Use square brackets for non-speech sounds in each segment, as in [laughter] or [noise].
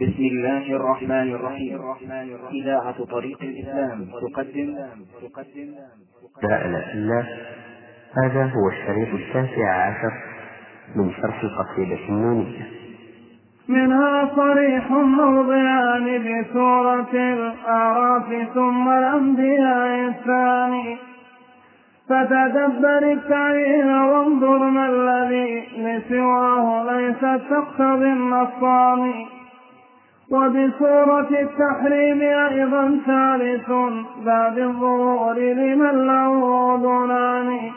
بسم الله الرحمن الرحيم. إذاعة طريق الإسلام تقدم. تقدم لا إله إلا هذا هو الشريط التاسع عشر من شرح القصيدة النونية. منها صريح موضعان بسورة الأعراف ثم الأنبياء الثاني. فتدبر التعليل وانظر ما الذي لسواه ليس تقتضي النصان وبسورة التحريم أيضا ثالث باب الظهور لمن له أذنان.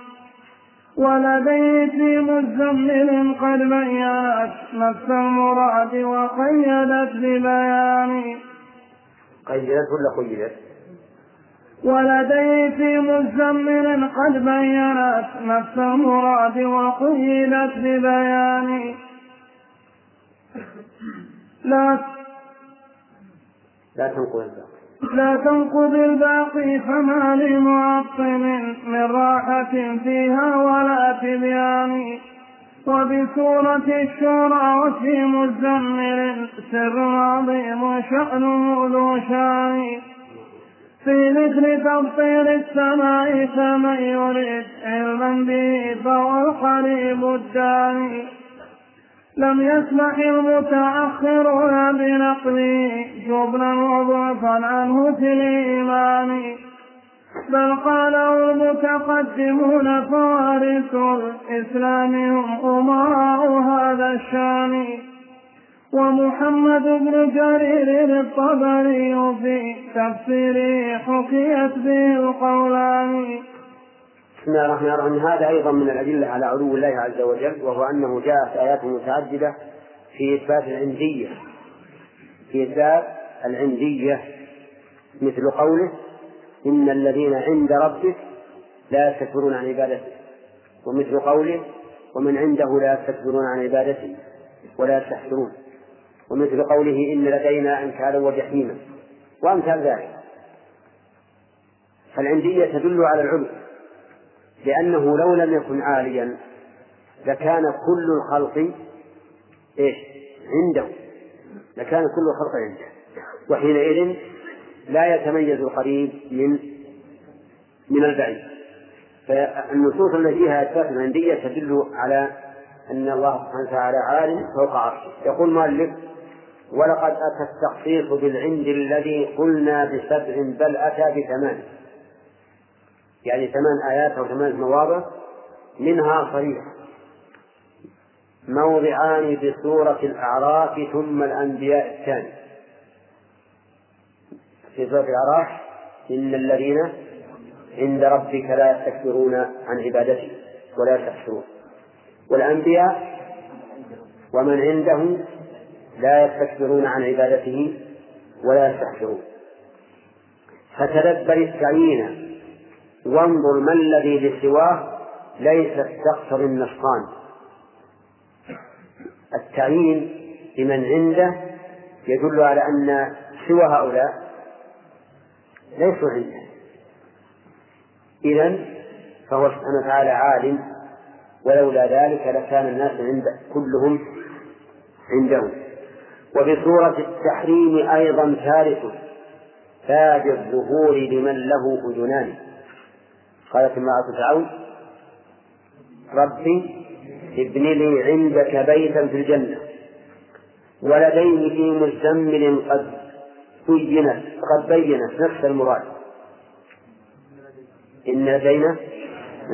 ولديه في مزمل قد بينت نفس المراد وقيدت ببيان. قيدت ولا قيدت؟ ولديه في مزمل قد بينت نفس المراد وقيدت ببيان. لا لا تنقل الباقي. لا تنقض الباقي فما لمعطل من راحة فيها ولا تبيان. وبسورة الشورى وفي مزمل سر عظيم شأنه ذو شان في ذكر تبطير السماء فمن يريد علما به فهو القريب الداني. لم يسمح المتأخرون بنقله جبنا وضعفا عنه في الإيمان. بل قاله المتقدمون فوارث الإسلام هم أمراء هذا الشأن. ومحمد بن جرير الطبري في تفسيره حكيت به القولان. بسم الله الرحمن الرحيم. هذا أيضا من الأدلة على علو الله عز وجل وهو أنه جاءت آيات متعددة في إثبات العندية. في إثبات العندية. مثل قوله إن الذين عند ربك لا يستكبرون عن عبادته. ومثل قوله ومن عنده لا يستكبرون عن عبادته ولا يستحسرون ومثل قوله إن لدينا أنكالا وجحيما. وأمثال ذلك. فالعندية تدل على العلو. لأنه لو لم يكن عاليا لكان كل الخلق إيش؟ عنده. لكان كل الخلق عنده. وحينئذ لا يتميز القريب من من البعيد. فالنصوص التي فيها إثبات العندية تدل على أن الله سبحانه وتعالى عالم فوق عرشه. يقول مؤلف ولقد أتى التخصيص بالعند الذي قلنا بسبع بل أتى بثمان يعني ثمان آيات أو ثمان مواضع منها صريح موضعان بسورة الأعراف ثم الأنبياء الثاني. في سورة الأعراف إن الذين عند ربك لا يستكبرون عن عبادته ولا يستكبرون والأنبياء ومن عنده لا يستكبرون عن عبادته ولا يستكبرون فتدبر التعيين وانظر ما الذي لسواه ليست تقتضي النصران التعيين لمن عنده يدل على أن سوى هؤلاء ليسوا عنده. إذا فهو سبحانه وتعالى عالم ولولا ذلك لكان الناس عند كلهم عنده. وبصورة التحريم أيضا ثالث تاج الظهور لمن له أذنان. قالت امرأة فرعون ربي ابن لي عندك بيتا في الجنة ولديه في مزمل قد بينت قد بينت نفس المراد. إن لدينا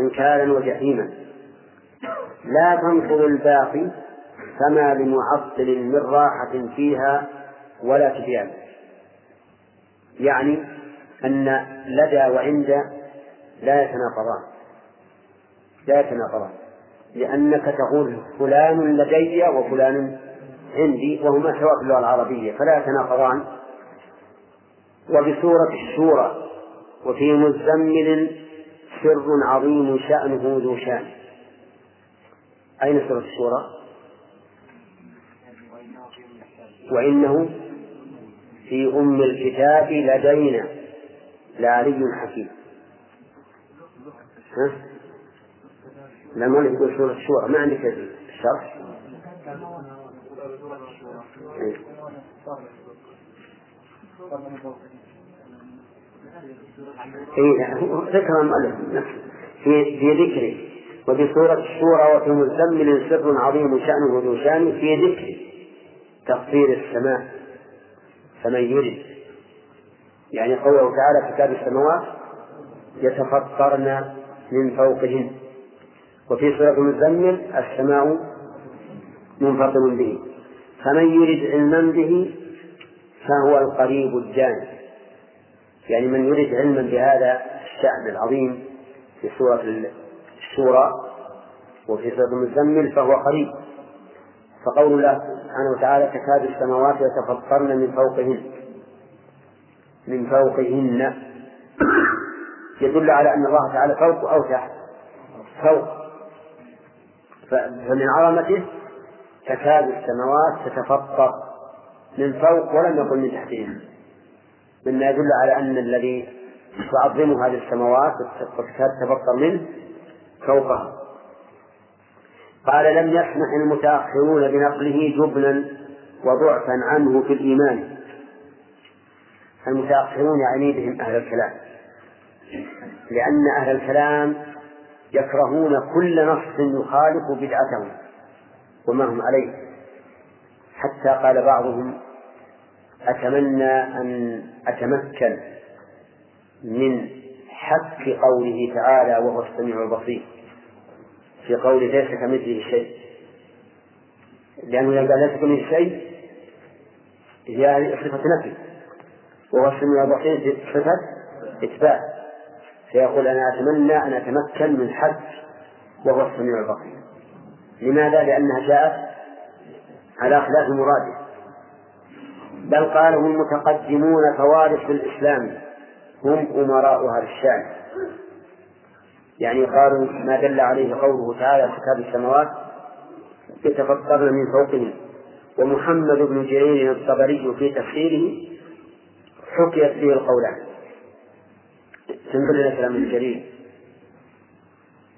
إنكارا وجحيما. لا تنقض الباقي فما لمعطل من راحة فيها ولا تبيان. يعني أن لدى وعند لا يتناقضان. لا يتناقضان. لأنك تقول فلان لدي وفلان عندي وهما سواء في اللغة العربية فلا يتناقضان. وبسورة الشورى وفي مزمل سر عظيم شأنه ذو شأن. أين سورة الشورى؟ وإنه في أم الكتاب لدينا لعلي حكيم. ها؟ لا ما يقول سورة الشورى ما عندك الشرح إيه. ذكر المؤلف نفسه. في في ذكره. سورة الشورى وفي مزمل سر عظيم شأنه ذو شأن في ذكر تقصير السماء فمن يرد. يعني قوله تعالى كتاب السماوات يتفطرن من فوقهن وفي سورة المزمل السماء منفطر به. فمن يرد علما به فهو القريب الجانب يعني من يريد علما بهذا الشأن العظيم في سورة الشورى وفي سورة المزمل فهو قريب. فقول الله سبحانه وتعالى تكاد السماوات يتفطرن من فوقهن. من فوقهن. يدل على أن الله تعالى فوق أو تحت. فوق. فمن عظمته تكاد السماوات تتفطر. من فوق ولم يقل من تحتهن مما يدل على أن الذي تعظم هذه السماوات وتكاد تتفطر منه فوقها. قال لم يسمح المتأخرون بنقله جبنا وضعفا عنه في الإيمان. المتأخرون يعني بهم أهل الكلام. لأن أهل الكلام يكرهون كل نص يخالف بدعتهم وما هم عليه. حتى قال بعضهم أتمنى أن أتمكن من حق قوله تعالى وهو السميع البصير في قول ليس كمثله شيء. لأنه إذا قال ليس كمثله شيء هي صفة نفي. وهو السميع البصير صفة إثبات. فيقول أنا أتمنى أن أتمكن من حق وهو السميع البصير. لماذا؟ لأنها جاءت على خلاف مراده. بل قاله المتقدمون فوارث الإسلام هم أمراء هذا الشأن يعني قالوا ما دل عليه قوله تعالى في كتاب السماوات يتفطرن من فوقهم ومحمد بن جرير الطبري في تفسيره حكيت فيه القولان. تنظر إلى كلام ابن جرير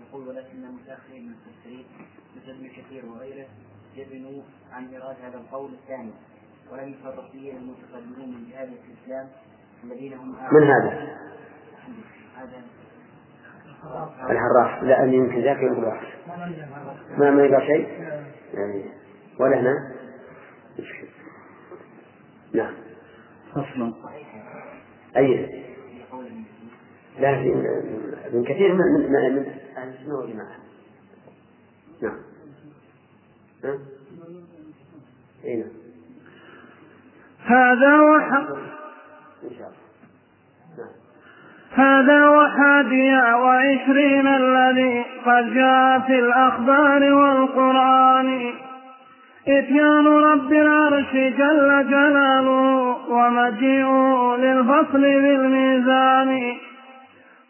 يقول ولكن المتأخرين من المفسرين مثل ابن كثير وغيره جبنوا عن إيراد هذا القول الثاني ولم يفرق فيه المتقدمون من جهاد الإسلام الذين هم من هذا؟ هذا. الحراس. لا أن يمكن ذاك يقول واحد ما ما يقرأ شيء؟ يعني ولا هنا؟ نعم. فصل. أي لا في ابن كثير من من من من أهل السنة والجماعة. نعم. ها؟ أي نعم. هذا وح... إن شاء الله. نعم. هذا وحادي وعشرين الذي قد جاء في الأخبار والقرآن. إتيان رب العرش جل جلاله ومجيئه للفصل بالميزان.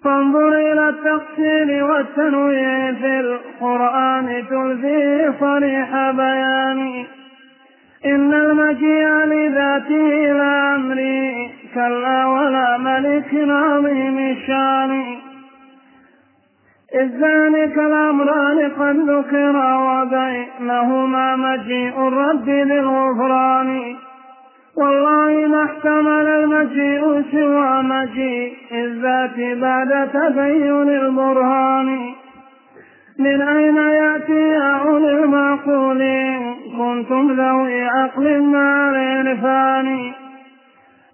فانظر إلى التقصير والتنويع في القرآن تلفي صريح بيان. إن المجيء لذاته لا أمري كلا ولا ملك عظيم الشان إذ ذلك الأمران قد ذكرا وبينهما مجيء الرب للغفران. والله احتمل المجيء سوى مجيء الذات بعد تبين البرهان. من أين يأتي أولي المعقول؟ إن كنتم ذوي عقل مع العرفان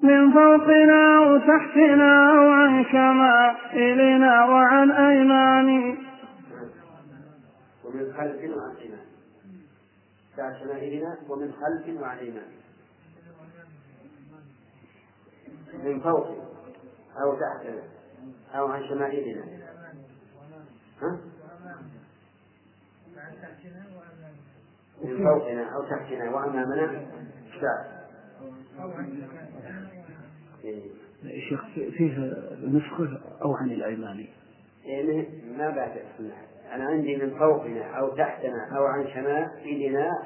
من فوقنا أو تحتنا أو عن شمائلنا وعن أيمان. ومن خلف وعن شمائلنا ومن خلف وعن أيمان. من فوق أو تحتنا أو عن شمائلنا. ها؟ من فوقنا أو تحتنا وأمامنا شاء يا شيخ فيه نسخة أو عن الأيمان يعني ما بعد أنا عندي من فوقنا أو تحتنا أو عن شمائلنا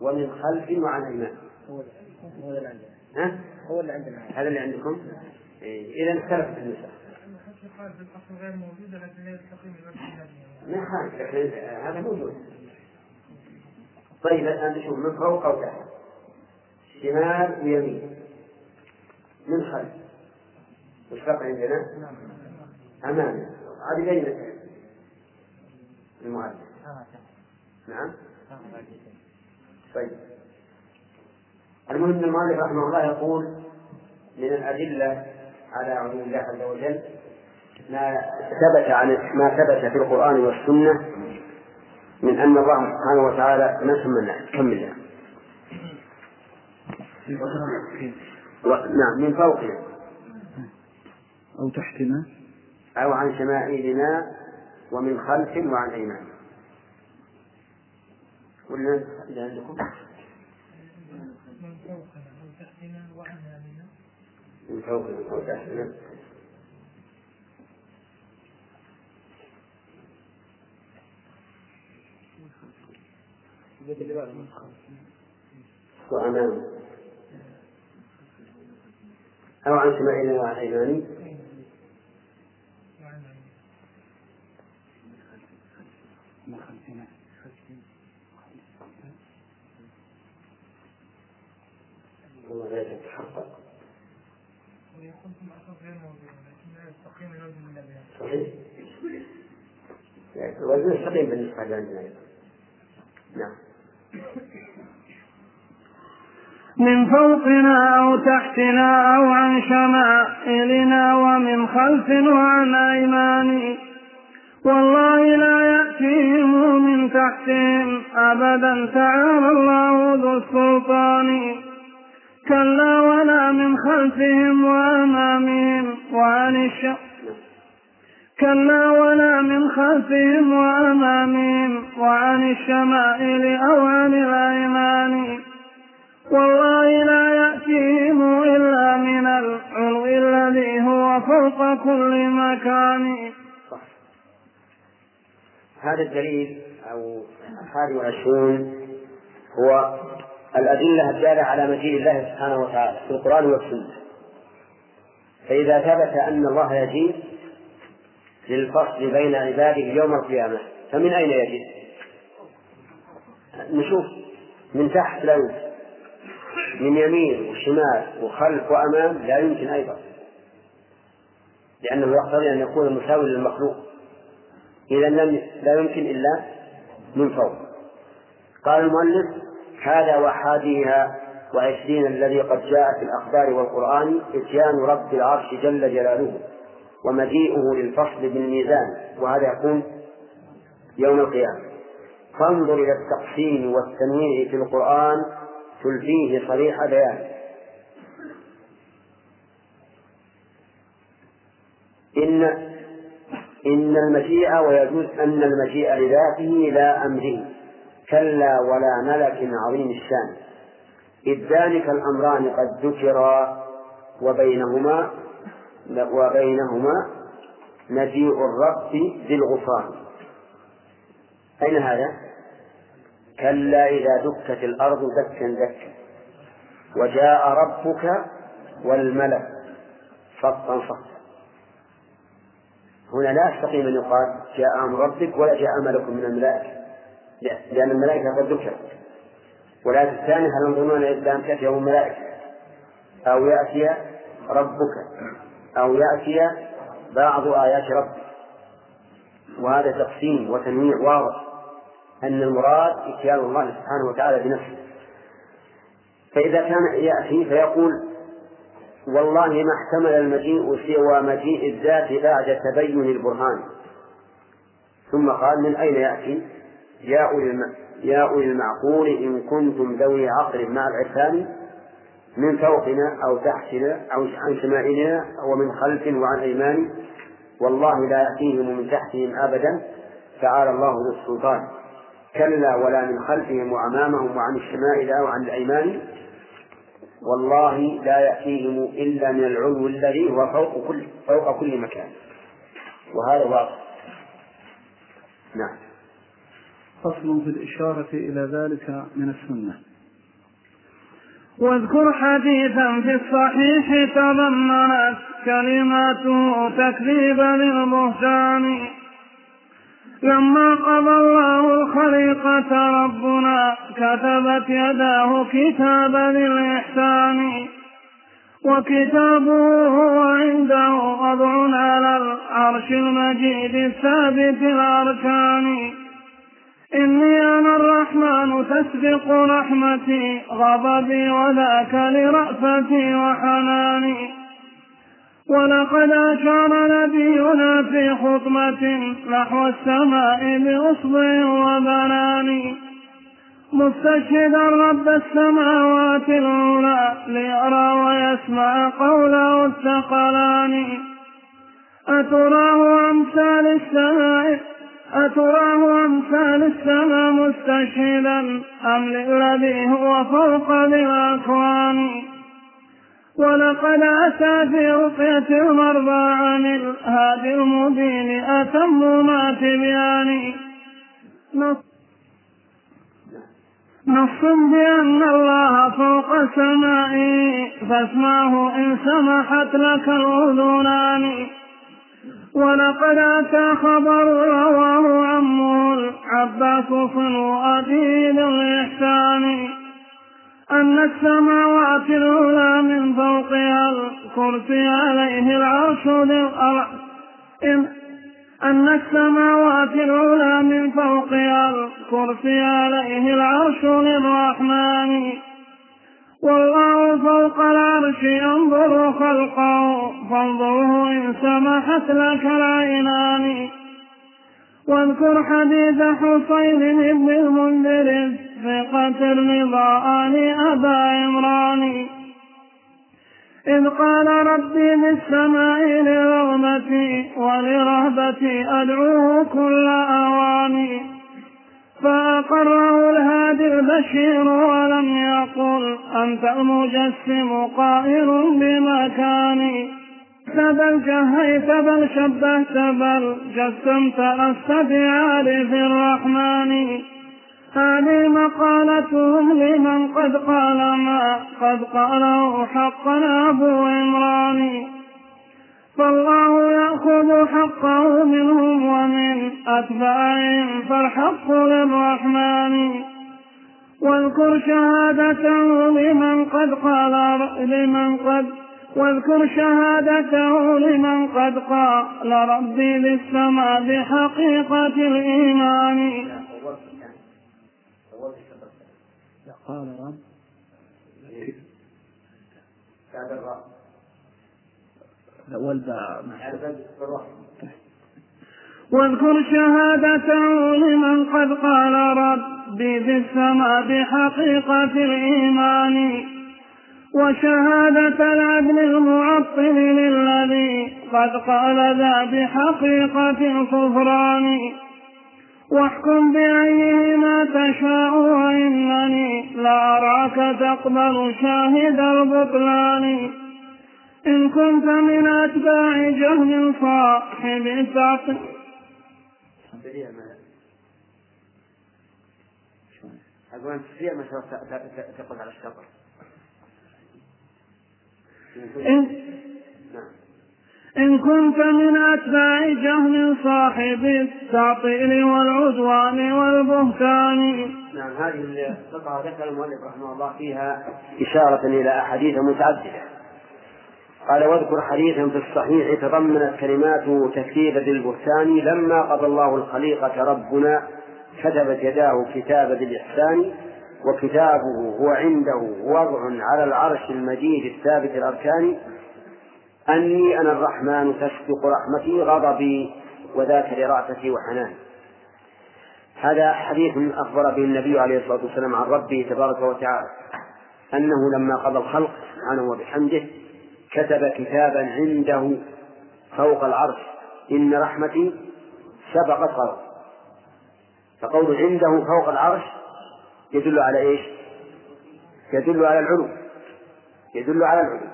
ومن خلف وعن أيمان ها؟ هو اللي عندنا. هذا اللي عندكم؟ إيه. إذا اختلفت النسخ ما خالف لكن هذا موجود طيب الآن نشوف من فوق أو تحت. شمال ويمين من خلف. وش بقى عندنا؟ أمامنا هذه بين المؤلف نعم؟ طيب. المهم المؤلف رحمه الله يقول من الأدلة على علو الله عز وجل ما ثبت عن ما ثبت في القرآن والسنة من أن الله سبحانه وتعالى نسم كمل نعم من فوقنا أو تحتنا. أو عن شمائلنا ومن خلف وعن أيمان ولا عندكم. فوقنا أو تحتنا يميننا من فوقنا أو تحتنا وأمامنا أو عن شمائلنا وعن أيماننا وعن يميننا من خلفنا والله لا يتحقق ويقول ثم أصاب غير موجود لكن لا يستقيم الوزن إلا بها صحيح؟ يعني الوزن يستقيم بالنسبة لعندنا أيضا. نعم. من فوقنا أو تحتنا أو عن شمائلنا ومن خلف وعن أيمان والله لا يأتيهم من تحتهم أبدا تعالى الله ذو السلطان. كلا ولا من خلفهم وأمامهم وعن الشمال كلا ولا من خلفهم وأمامهم وعن الشمائل أو عن الأيمان. والله لا يأتيهم إلا من العلو الذي هو فوق كل مكان. هذا الدليل أو الحادي والعشرون هو الأدلة الدالة على مجيء الله سبحانه وتعالى في القرآن والسنة. فإذا ثبت أن الله يجيء للفصل بين عباده يوم القيامة فمن أين يجيء؟ نشوف من تحت لا يمكن. من يمين وشمال وخلف وأمام لا يمكن أيضا. لأنه يقتضي أن يكون مساوي للمخلوق. إذا لم لا يمكن إلا من فوق. قال المؤلف هذا وحاديها وعشرين الذي قد جاء في الأخبار والقرآن إتيان رب العرش جل جلاله ومجيئه للفصل بالميزان وهذا يكون يوم القيامة. فانظر إلى التقسيم والتنويع في القرآن تلفيه صريح بيان. إن إن المجيء ويجوز أن المجيء لذاته لا أمره. كلا ولا ملك عظيم الشان. إذ ذلك الأمران قد ذكرا وبينهما وبينهما مجيء الرب ذي الغفران أين هذا؟ كلا إذا دكت الأرض دكا دكا. وجاء ربك والملك صفا صفا هنا لا يستقيم أن يقال جاء أمر ربك ولا جاء ملك من الملائكة. لأن الملائكة قد ذكرت. والآية الثانية هل ينظرون إلا أن تأتيهم الملائكة؟ أو يأتي ربك. أو يأتي بعض آيات ربك. وهذا تقسيم وتنويع واضح. أن المراد إتيان الله سبحانه وتعالى بنفسه. فإذا كان يأتي فيقول والله ما احتمل المجيء سوى مجيء الذات بعد تبين البرهان. ثم قال من أين يأتي؟ يا أولي المعقول إن كنتم ذوي عقل مع العرفان من فوقنا أو تحتنا أو عن شمائلنا ومن خلف وعن أيمان والله لا يأتيهم من تحتهم أبدا تعالى الله ذو السلطان. كلا ولا من خلفهم وأمامهم وعن الشمائل أو عن الأيمان والله لا يأتيهم إلا من العلو الذي هو فوق كل فوق كل مكان. وهذا واضح. نعم. فصل في الإشارة إلى ذلك من السنة. واذكر حديثا في الصحيح تضمنت كلماته تكذيبا للبهتان. لما قضى الله الخليقة ربنا كتبت يداه كتابا للإحسان. وكتابه هو عنده وضع على العرش المجيد الثابت الأركان. إني أنا الرحمن تسبق رحمتي غضبي وذاك لرأفتي وحناني. ولقد أشار نبينا في خطبة نحو السماء بأصبع وبنان. مستشهدا رب السماوات العلى ليرى ويسمع قوله الثقلان. أتراه أمثال السماء أتراه أمثال السماء مستشهدا أم للذي هو فوق ذي الأكوان ولقد أتى في رقية المرضى عن الهادي المبين أتم ما تبيان. نص بأن الله فوق سمائه فاسمعه إن سمحت لك الأذنان. ولقد أتى خبر رواه عمه العباس صنو أدين الإحسان أن السماوات العلى من فوقها الكرسي عليه العرش أن السماوات العلى من فوقها الكرسي عليه العرش للرحمن. والله فوق العرش ينظر خلقه فانظره إن سمحت لك العينان واذكر حديث حسين بن المنذر ثقة الرضا أبا عمران. إذ قال ربي بالسماء لرغبتي ولرهبتي أدعوه كل أواني فأقره الهادي البشير ولم يقل أنت المجسم قائل بمكاني بل جهيت بل شبهت بل جسمت لست بعارف الرحمن. هذه مقالتهم لمن قد قال ما قد قاله حقا أبو عمران. فالله يأخذ حقه منهم ومن أتباعهم فالحق للرحمن. واذكر شهادته لمن قد قال لمن قد واذكر شهادته لمن قد قال ربي للسماء بحقيقة الإيمان. قال رب. بعد الراء والباء واذكر شهادته لمن قد قال ربي بالسماء بحقيقة الإيمان وشهادة العدل المعطل للذي قد قال ذا بحقيقة الكفران. واحكم بأيهما تشاء وإنني لا أراك تقبل شاهد البطلان. إن كنت من أتباع جهل صاحب التعقل أقول أنت تسريع ما تقول على الشطر. إن إن كنت من أتباع جهل صاحب التعطيل والعدوان والبهتان. نعم هذه القطعة ذكر المؤلف رحمه الله فيها إشارة إلى أحاديث متعددة. قال واذكر حديثا في الصحيح تضمنت كلماته تكذيبا للبهتان لما قضى الله الخليقة ربنا كتبت يداه كتاب بالإحسان وكتابه هو عنده وضع على العرش المجيد الثابت الأركان أني أنا الرحمن تسبق رحمتي غضبي وذاك لرأفتي وحناني هذا حديث أخبر به النبي عليه الصلاة والسلام عن ربه تبارك وتعالى أنه لما قضى الخلق سبحانه وبحمده كتب كتابا عنده فوق العرش. إن رحمتي سبقت غضب فقول عنده فوق العرش يدل على إيش؟ يدل على العلو. يدل على العلو.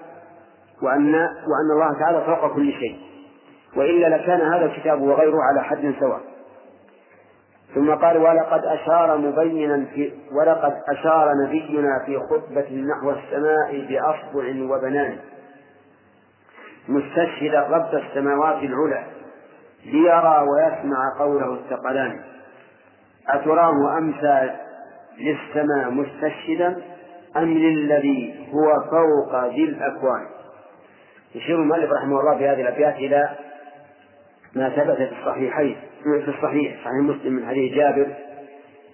وأن وأن الله تعالى فوق كل شيء. وإلا لكان هذا الكتاب وغيره على حد سواء. ثم قال ولقد أشار مبينا في ولقد أشار نبينا في خطبة نحو السماء بأصبع وبنان. مستشهدا رب السماوات العلى ليرى ويسمع قوله الثقلان. أتراه أمسى للسماء مستشهدا أم للذي هو فوق ذي الأكوان؟ يشير المؤلف رحمه الله في هذه الأبيات إلى ما ثبت في الصحيحين في الصحيح صحيح مسلم من حديث جابر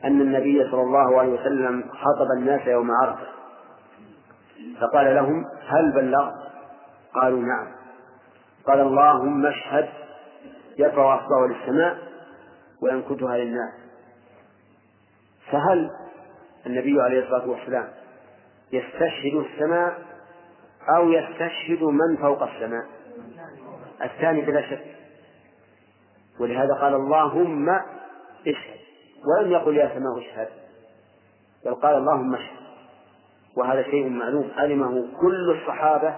أن النبي صلى الله عليه وسلم خطب الناس يوم عرفة. فقال لهم هل بلغت؟ قالوا نعم. قال اللهم اشهد يرفع أصبعه للسماء وينكتها للناس. فهل النبي عليه الصلاة والسلام يستشهد السماء أو يستشهد من فوق السماء؟ الثاني بلا شك. ولهذا قال اللهم اشهد. ولم يقل يا سماء اشهد. بل قال اللهم اشهد. وهذا شيء معلوم. علمه كل الصحابة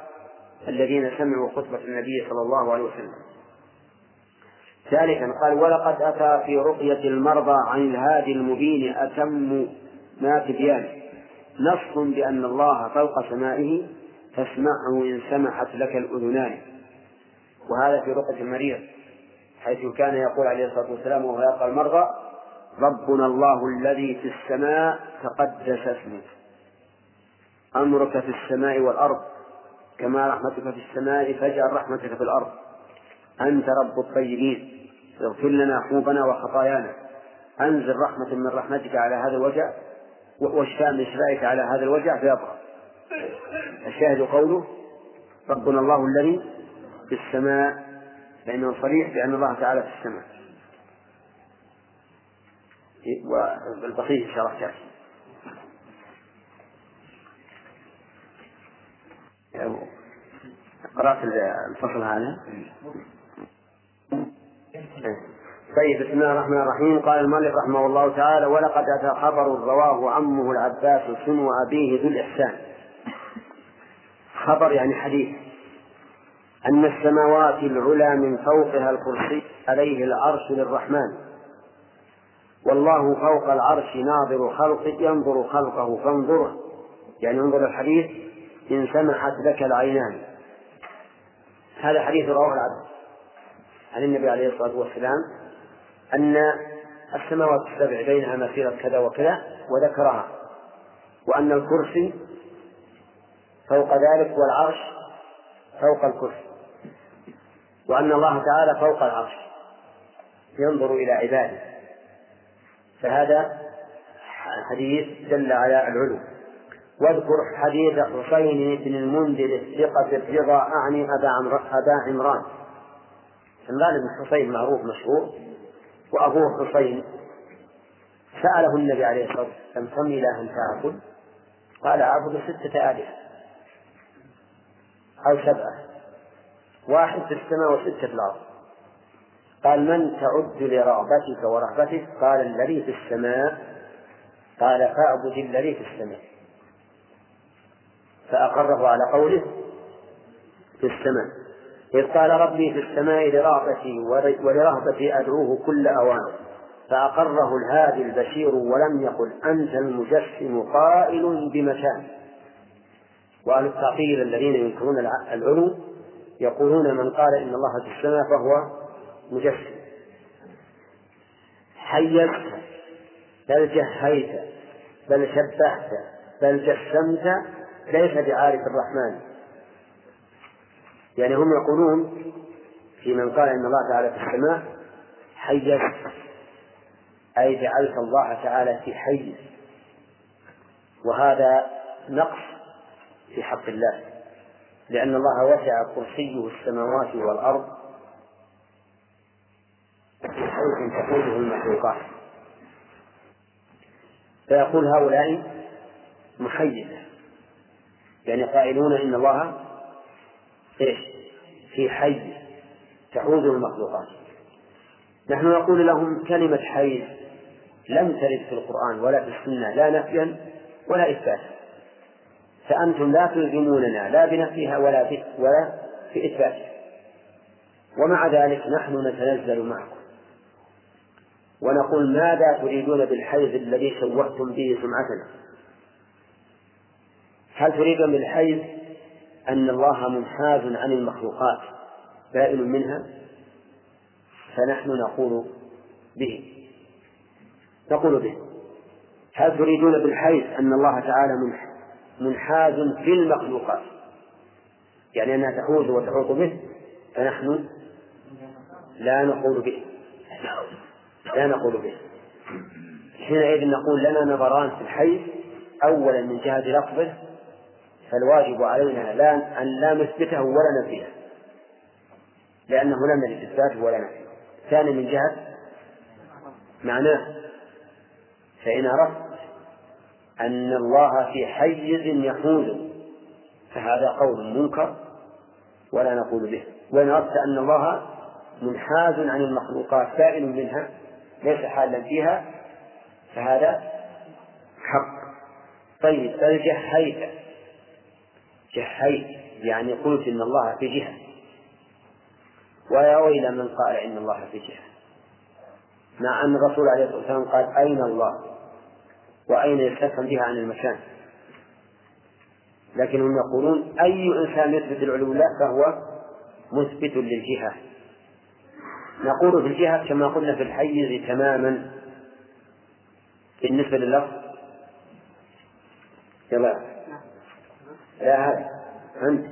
الذين سمعوا خطبة النبي صلى الله عليه وسلم. ثالثا قال ولقد أتى في رقية المرضى عن الهادي المبين أتم ما تبيان نص بأن الله فوق سمائه فاسمعه إن سمحت لك الأذنان. وهذا في رقية المريض حيث كان يقول عليه الصلاة والسلام وهو يلقى المرضى ربنا الله الذي في السماء تقدس اسمك. أمرك في السماء والأرض كما رحمتك في السماء فاجعل رحمتك في الأرض. أنت رب الطيبين. اغفر لنا حوبنا وخطايانا. أنزل رحمة من رحمتك على هذا الوجع واشفاء من شفائك على هذا الوجع فيبقى الشاهد قوله ربنا الله الذي في السماء فإنه صريح بأن الله تعالى في السماء. والبقية شرح شرح قرأت الفصل هذا؟ طيب بسم الله الرحمن الرحيم. قال المؤلف رحمه الله تعالى ولقد أتى خبر رواه عمه العباس سن أبيه ذو الإحسان. خبر يعني حديث. أن السماوات العلى من فوقها الكرسي عليه العرش للرحمن. والله فوق العرش ناظر خلقه ينظر خلقه فانظره يعني انظر الحديث إن سمحت لك العينان. هذا حديث رواه العبد عن النبي عليه الصلاة والسلام أن السماوات السبع بينها مسيرة كذا وكذا وذكرها وأن الكرسي فوق ذلك والعرش فوق الكرسي وأن الله تعالى فوق العرش ينظر إلى عباده فهذا حديث دل على العلو. واذكر حديث حسين بن المنذر الثقة الرضا أعني أبا أبا عمران. عمران بن حسين معروف مشهور وأبوه حسين. سأله النبي عليه الصلاة والسلام كم إلها تعبد؟ قال أعبد ستة آلهة أو سبعة واحد في السماء وستة في الأرض. قال من تعد لرغبتك ورهبتك؟ قال الذي في السماء. قال فاعبد الذي في السماء. فأقره على قوله في السماء. إذ قال ربي في السماء لرغبتي ولرهبتي أدعوه كل أوان فأقره الهادي البشير ولم يقل أنت المجسم قائل بمكان. وأهل التعطيل الذين ينكرون العلو يقولون من قال إن الله في السماء فهو مجسم. حيزت بل جهيت بل شبهت بل جسمت ليس بعارف الرحمن. يعني هم يقولون في من قال إن الله تعالى في السماء حيزت أي جعلت الله تعالى في حيز وهذا نقص في حق الله. لأن الله وسع كرسيه السماوات والأرض بحيث تحوزه المخلوقات. فيقول هؤلاء محيزة يعني قائلون إن الله إيش؟ في حي تحوزه المخلوقات. نحن نقول لهم كلمة حي لم ترد في القرآن ولا في السنة لا نفيا ولا إثباتا فأنتم لا تلزموننا لا بنفيها ولا في ولا في إثباتها ومع ذلك نحن نتنزل معكم. ونقول ماذا تريدون بالحيز الذي شوهتم به سمعتنا؟ هل تريدون بالحيز أن الله منحاز عن المخلوقات بائن منها؟ فنحن نقول به. نقول به. هل تريدون بالحيث أن الله تعالى منحاز في المخلوقات؟ يعني أنها تحوز وتحوط به فنحن لا نقول به. لا نقول به. حينئذ نقول لنا نظران في الحيث أولا من جهة لفظه فالواجب علينا لا أن لا نثبته ولا نفيه لأنه لم يرد إثباته ولا نفيه. ثاني من جهة معناه فإن أردت أن الله في حيز يحوز فهذا قول منكر ولا نقول به. وإن أردت أن الله منحاز عن المخلوقات سائل منها ليس حالا فيها فهذا حق. طيب بل جحيت جحيت يعني قلت إن الله في جهة. ويا ويل من قال إن الله في جهة. مع أن الرسول عليه الصلاة والسلام قال أين الله؟ وأين يستفهم بها عن المكان؟ لكنهم يقولون أي إنسان يثبت العلو له فهو مثبت للجهة. نقول في الجهة كما قلنا في الحيز تماما. بالنسبة لللفظ يلا. لا هذا. أنت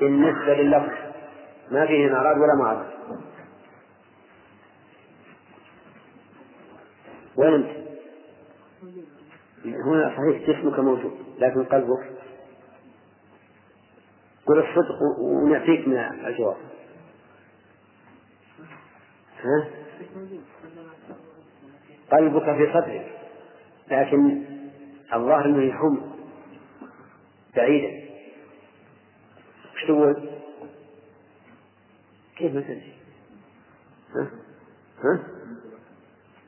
بالنسبة لللفظ ما فيه أراد ولا ما أراد وين أنت؟ هنا صحيح جسمك موجود لكن قلبك. قل الصدق ونعطيك من الجواب. ها؟ قلبك في صدرك لكن الله إنه يحوم بعيدا إيش تقول؟ كيف ما تدري؟ ها؟ ها؟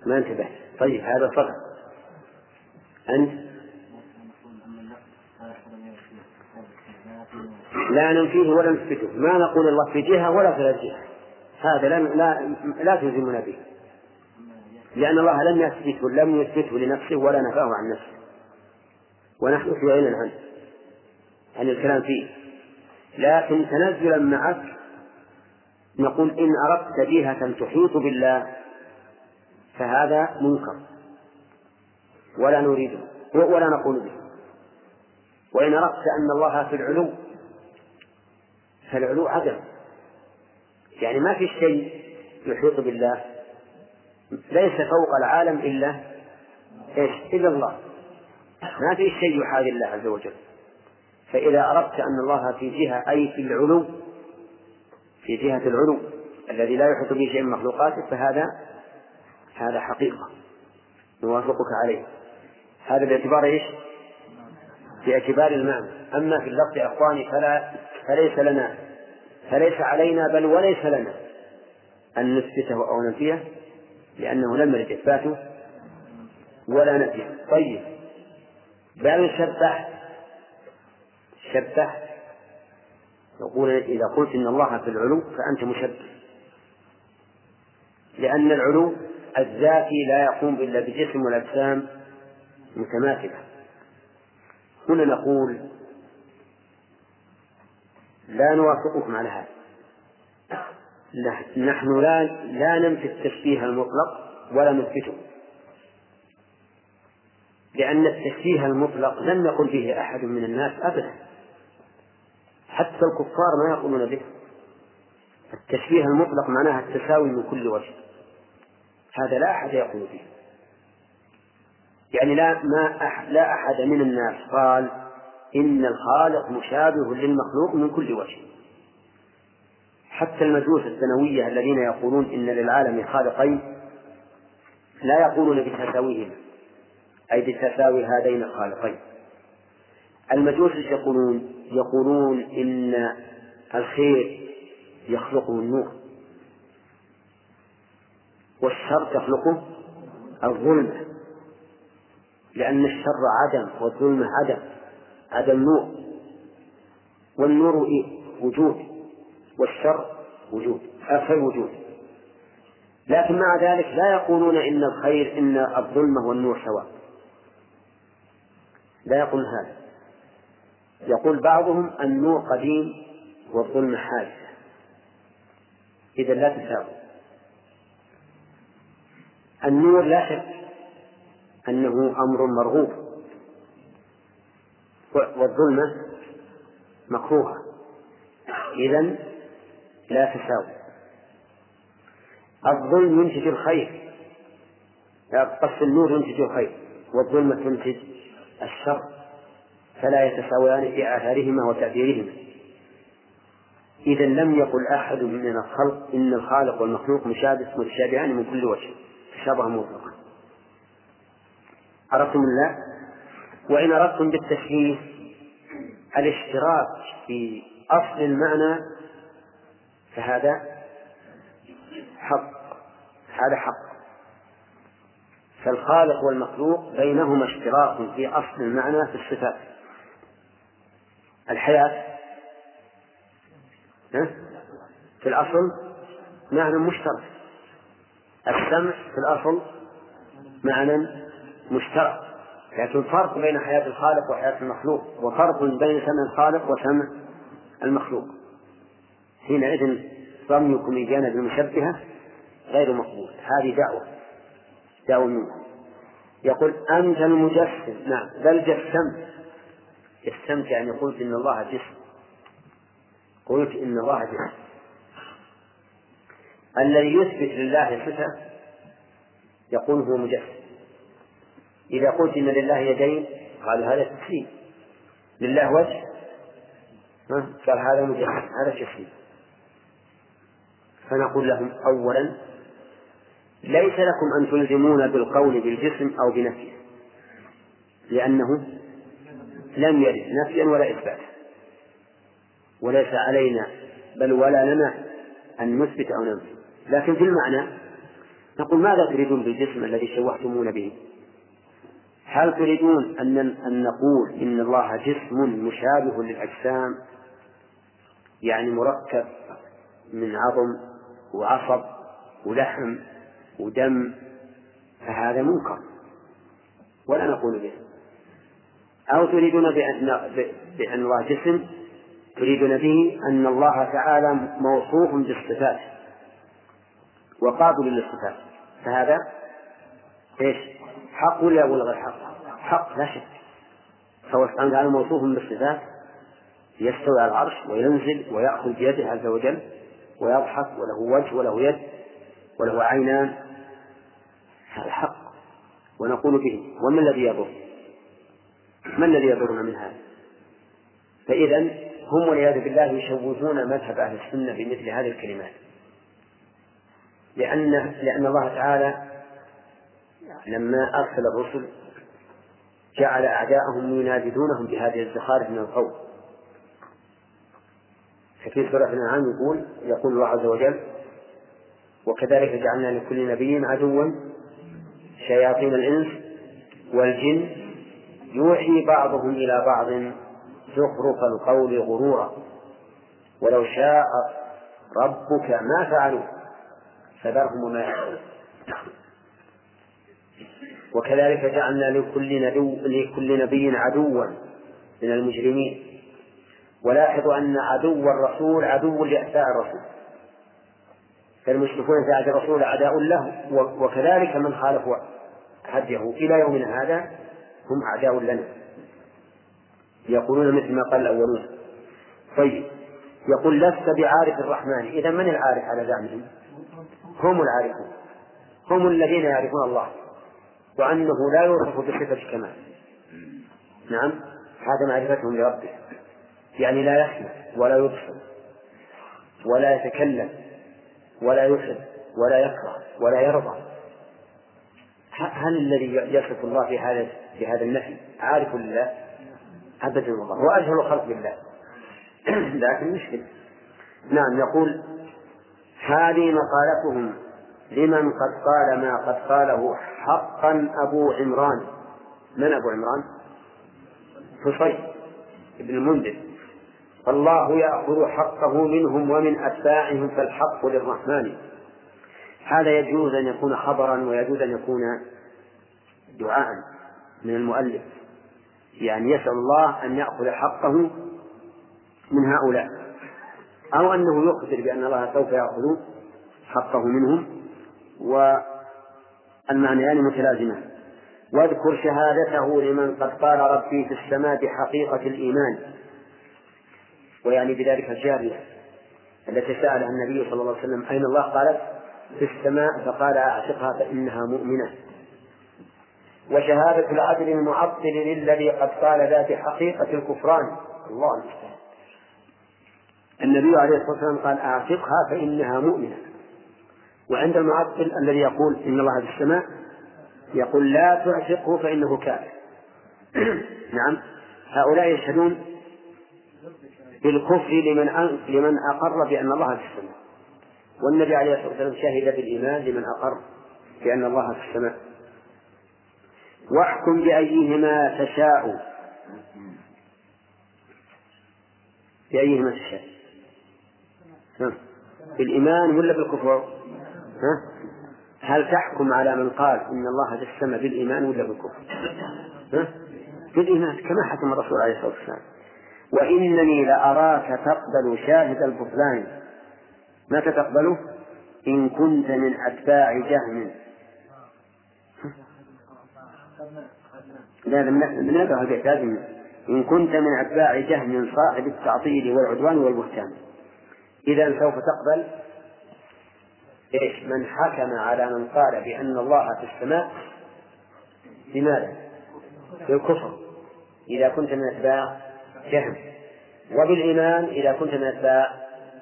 ما انتبهت طيب هذا صدق أنت لا ننفيه ولا نثبته ما نقول الله في جهة ولا في جهة هذا لا لا لا تلزمنا به لأن الله لم يثبته لم يثبته لنفسه ولا نفاه عن نفسه ونحن في غنى عنه عن الكلام فيه. لكن تنزلا معك نقول إن أردت جهة تحيط بالله فهذا منكر. ولا نريده ولا نقول به. وإن أردت أن الله في العلو فالعلو عدم يعني ما في شيء يحيط بالله. ليس فوق العالم إلا إيش؟ إلا الله. ما في شيء يحاذي الله عز وجل. فإذا أردت أن الله في جهة أي في العلو في جهة العلو الذي لا يحيط به شيء من مخلوقاته فهذا هذا حقيقة. نوافقك عليه. هذا باعتبار إيش؟ باعتبار المعنى. أما في اللفظ يا إخواني فلا فليس لنا فليس علينا بل وليس لنا أن نثبته أو ننفيه لأنه لم يرد إثباته ولا نفيه. طيب. بل شبه شبه يقول إذا قلت إن الله في العلو فأنت مشبه. لأن العلو الذاتي لا يقوم إلا بجسم والأجسام متماثلة. هنا نقول لا نوافقكم على هذا نحن لا لا ننفي التشبيه المطلق ولا نثبته. لأن التشبيه المطلق لم يقل به أحد من الناس أبدا. حتى الكفار ما يقولون به. التشبيه المطلق معناها التساوي من كل وجه. هذا لا أحد يقول به. يعني لا ما أحد لا أحد من الناس قال إن الخالق مشابه للمخلوق من كل وجه. حتى المجوس الثانوية الذين يقولون إن للعالم خالقين لا يقولون بتساويهما. أي بتساوي هذين الخالقين. المجوس يقولون؟ يقولون إن الخير يخلقه النور والشر تخلقه الظلمة لأن الشر عدم والظلمة عدم. عدم نور. والنور إيه؟ وجود. والشر وجود. الخير وجود. لكن مع ذلك لا يقولون إن الخير إن الظلمة والنور سواء. لا يقول هذا. يقول بعضهم النور قديم والظلمة حادثة. إذا لا تساوي. النور لا شك أنه أمر مرغوب. والظلمة مكروهة. إذا لا تساوي. الظلم ينتج الخير. قص النور ينتج الخير. والظلمة تنتج الشر فلا يتساويان في آثارهما وتأثيرهما. إذا لم يقل أحد من الخلق إن الخالق والمخلوق مشابه متشابهان من كل وجه تشابها مطلقا. عرفتم الله وإن أردتم بالتشبيه الاشتراك في أصل المعنى فهذا حق. هذا حق. فالخالق والمخلوق بينهما اشتراك في أصل المعنى في الصفات. الحياة في الأصل معنى مشترك. السمع في الأصل معنى مشترك. لكن فرق بين حياة الخالق وحياة المخلوق وفرق بين سمع الخالق وسمع المخلوق. حينئذ ظنكم إيانا بالمشبهة غير مقبول. هذه دعوة. منكم يقول أنت المجسم. نعم. بل جسمت. جسمت يعني قلت إن الله جسم. قلت إن الله جسم. الذي يثبت لله صفة يقول هو مجسم. إذا قلت إن لله يدين قال هذا تسليم. لله وجه. قال هذا مجسم. هذا تسليم. فنقول لهم أولا ليس لكم أن تلزمون بالقول بالجسم أو بنفيه لأنه لم يرد نفيا ولا إثباتا وليس علينا بل ولا لنا أن نثبت أو ننفي. لكن في المعنى نقول ماذا تريدون بالجسم الذي شوهتمون به؟ هل تريدون أن أن نقول إن الله جسم مشابه للأجسام؟ يعني مركب من عظم وعصب ولحم ودم فهذا منكر. ولا نقول به. أو تريدون بأن, بأن الله جسم تريدون به أن الله تعالى موصوف بالصفات. وقابل للصفات. فهذا إيش؟ حق ولا ولا غير حق؟ حق لا شك. فهو سبحانه وتعالى موصوف بالصفات. يستوي على العرش وينزل ويأخذ بيده عز وجل ويضحك وله وجه وله يد وله عينان هذا حق ونقول به وما الذي يضر؟ ما الذي يضرنا من هذا؟ فإذا هم والعياذ بالله يشوهون مذهب أهل السنة بمثل هذه الكلمات لأن لأن الله تعالى لما أرسل الرسل جعل أعداءهم يناددونهم بهذه الزخارف من القول ففي سورة الأنعام يقول يقول الله عز وجل وكذلك جعلنا لكل نبي عدوا شياطين الإنس والجن يوحي بعضهم إلى بعض زخرف القول غرورا. ولو شاء ربك ما فعلوا فذرهم وما يفعلون. وكذلك جعلنا لكل نبي لكل نبي عدوا من المجرمين. ولاحظوا أن عدو الرسول عدو لأعداء الرسول. فالمشركون في عهد الرسول أعداء له وكذلك من خالفوا هديه إلى يومنا هذا هم أعداء لنا. يقولون مثل ما قال الأولون. طيب. يقول لست بعارف الرحمن. إذا من العارف على زعمهم؟ هم العارفون. هم الذين يعرفون الله. وأنه لا يوصف بصفة الكمال. نعم. هذا معرفتهم لربه. يعني لا يسمع ولا يبصر ولا يتكلم ولا يحب ولا يكره ولا يرضى. هل الذي يصف الله في هذا في هذا النفي عارف لله؟ أبدا والله هو أجهل الخلق بالله. [clears throat] لكن مشكل نعم يقول هذه مقالتهم لمن قد قال ما قد قاله حقا أبو عمران. من أبو عمران؟ حصين بن المنذر. الله يأخذ حقه منهم ومن أتباعهم فالحق للرحمن. هذا يجوز أن يكون خبرا ويجوز أن يكون دعاء من المؤلف يعني يسأل الله أن يأخذ حقه من هؤلاء أو أنه يخبر بأن الله سوف يأخذ حقه منهم والمعنيان متلازمان. واذكر شهادته لمن قد قال ربي في السماء بحقيقة الإيمان ويعني بذلك الجارية التي سألها النبي صلى الله عليه وسلم أين الله؟ قالت في السماء. فقال أعتقها فإنها مؤمنة. وشهادة العدل المعطل للذي قد قال ذات حقيقة الكفران. الله المستعان. النبي عليه الصلاة والسلام قال أعتقها فإنها مؤمنة. وعند المعطل الذي يقول إن الله في السماء يقول لا تعتقه فإنه كافر. [clears throat] نعم. هؤلاء يشهدون بالكفر لمن لمن أقر بأن الله في السماء. والنبي عليه الصلاة والسلام شهد بالإيمان لمن أقر بأن الله في السماء. واحكم بأيهما تشاء بأيهما تشاء بالإيمان ولا بالكفر؟ ها؟ هل تحكم على من قال إن الله السماء بالإيمان ولا بالكفر؟ ها؟ بالإيمان كما حكم الرسول عليه الصلاة والسلام وإنني لأراك تقبل شاهد البطلان متى تقبله؟ إن كنت من أتباع جهم لا البيت. لازم إن كنت من أتباع جهم صاحب التعطيل والعدوان والبهتان. إذا سوف تقبل إيش؟ من حكم على من قال بأن الله في السماء بماذا؟ بالكفر. إذا كنت من أتباع جهم وبالإيمان إذا كنت من أتباع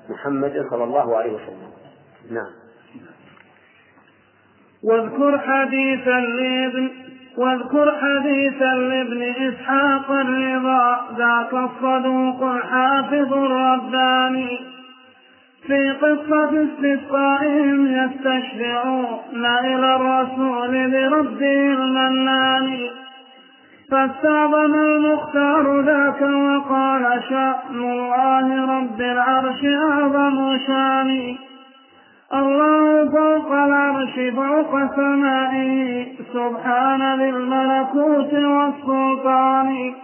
محمد صلى الله عليه وسلم. نعم. واذكر حديثا لابن واذكر حديثا لابن إسحاق الرضا ذاك الصدوق الحافظ الرباني. في قصة استسقائهم يستشفعون إلى الرسول بربه المنان. فاستعظم المختار ذاك وقال شأن الله رب العرش أعظم شأني. الله فوق العرش فوق سمائه سبحان ذي الملكوت والسلطان.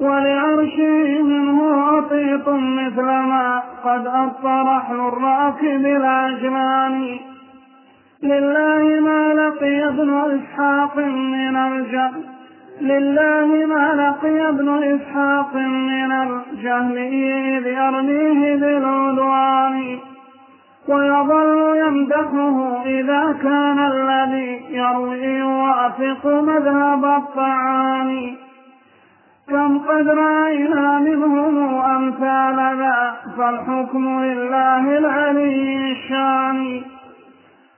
ولعرشه منه عطيط مثل ما قد أبصر رحل الراكب العجلان لله ما لقي ابن إسحاق من الجهل. لله ما لقي ابن إسحاق من الجهل إذ يرميه بالعدوان. ويظل يمدحه إذا كان الذي يروي يوافق مذهب الطعام. كم قد رأينا منهم أمثال ذا فالحكم لله العلي الشان.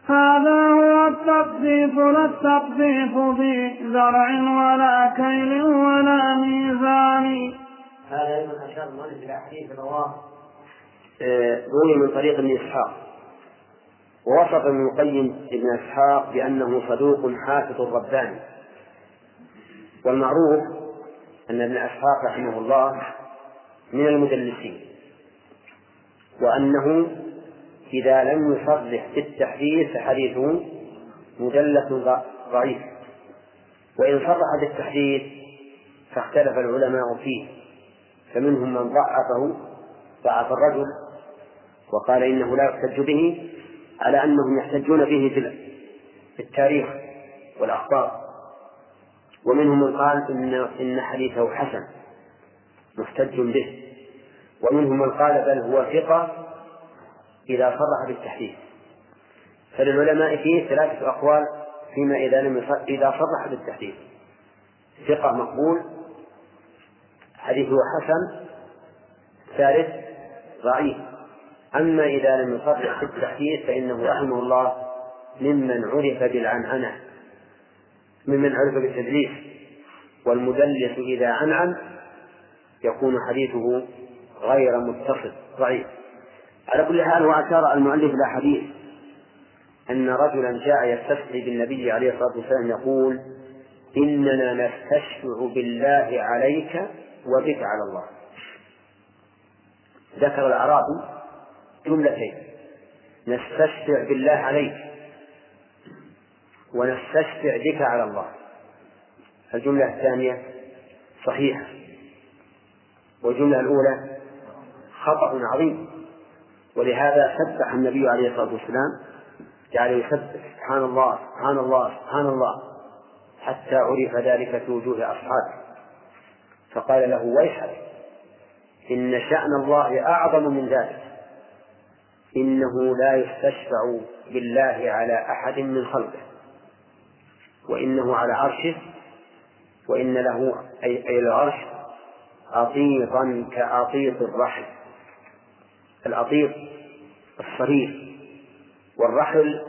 هذا هو التقذيف لا التقذيف بزرع ولا كيل ولا ميزان. هذا أيضا أشار المؤلف إلى حديث رواه روي من طريق ابن إسحاق. ووصف ابن القيم ابن إسحاق بأنه صدوق حافظ رباني. والمعروف أن ابن إسحاق رحمه الله من المدلسين. وأنه إذا لم يصرح بالتحديث فحديثه مدلس ضعيف. وإن صرح بالتحديث فاختلف العلماء فيه. فمنهم من ضعفه ضعف الرجل وقال إنه لا يحتج به على أنهم يحتجون به في التاريخ والأخبار. ومنهم من قال إن إن حديثه حسن محتج به. ومنهم من قال بل هو ثقة إذا صرح بالتحديث. فللعلماء فيه ثلاثة أقوال فيما إذا لم إذا صرح بالتحديث. ثقة مقبول حديثه حسن ثالث ضعيف. أما إذا لم يصرح بالتحديث فإنه رحمه الله ممن عرف بالعنعنة ممن عرف بالتدليس والمدلس إذا عنعن يكون حديثه غير متصل ضعيف. على كل حال وأشار المؤلف إلى حديث أن رجلا جاء يستسقي بالنبي عليه الصلاة والسلام يقول إننا نستشفع بالله عليك وبك على الله. ذكر الأعرابي جملتين. نستشفع بالله عليك ونستشفع بك على الله. الجملة الثانية صحيحة. والجملة الأولى خطأ عظيم. ولهذا سبح النبي عليه الصلاة والسلام جعل يسبح سبحان الله سبحان الله سبحان الله حتى عرف ذلك في وجوه أصحابه. فقال له ويحك إن شأن الله أعظم من ذلك. إنه لا يستشفع بالله على أحد من خلقه وإنه على عرشه وإن له أي, العرش أطيطا كأطيط الرحل. الأطيط الصرير والرحل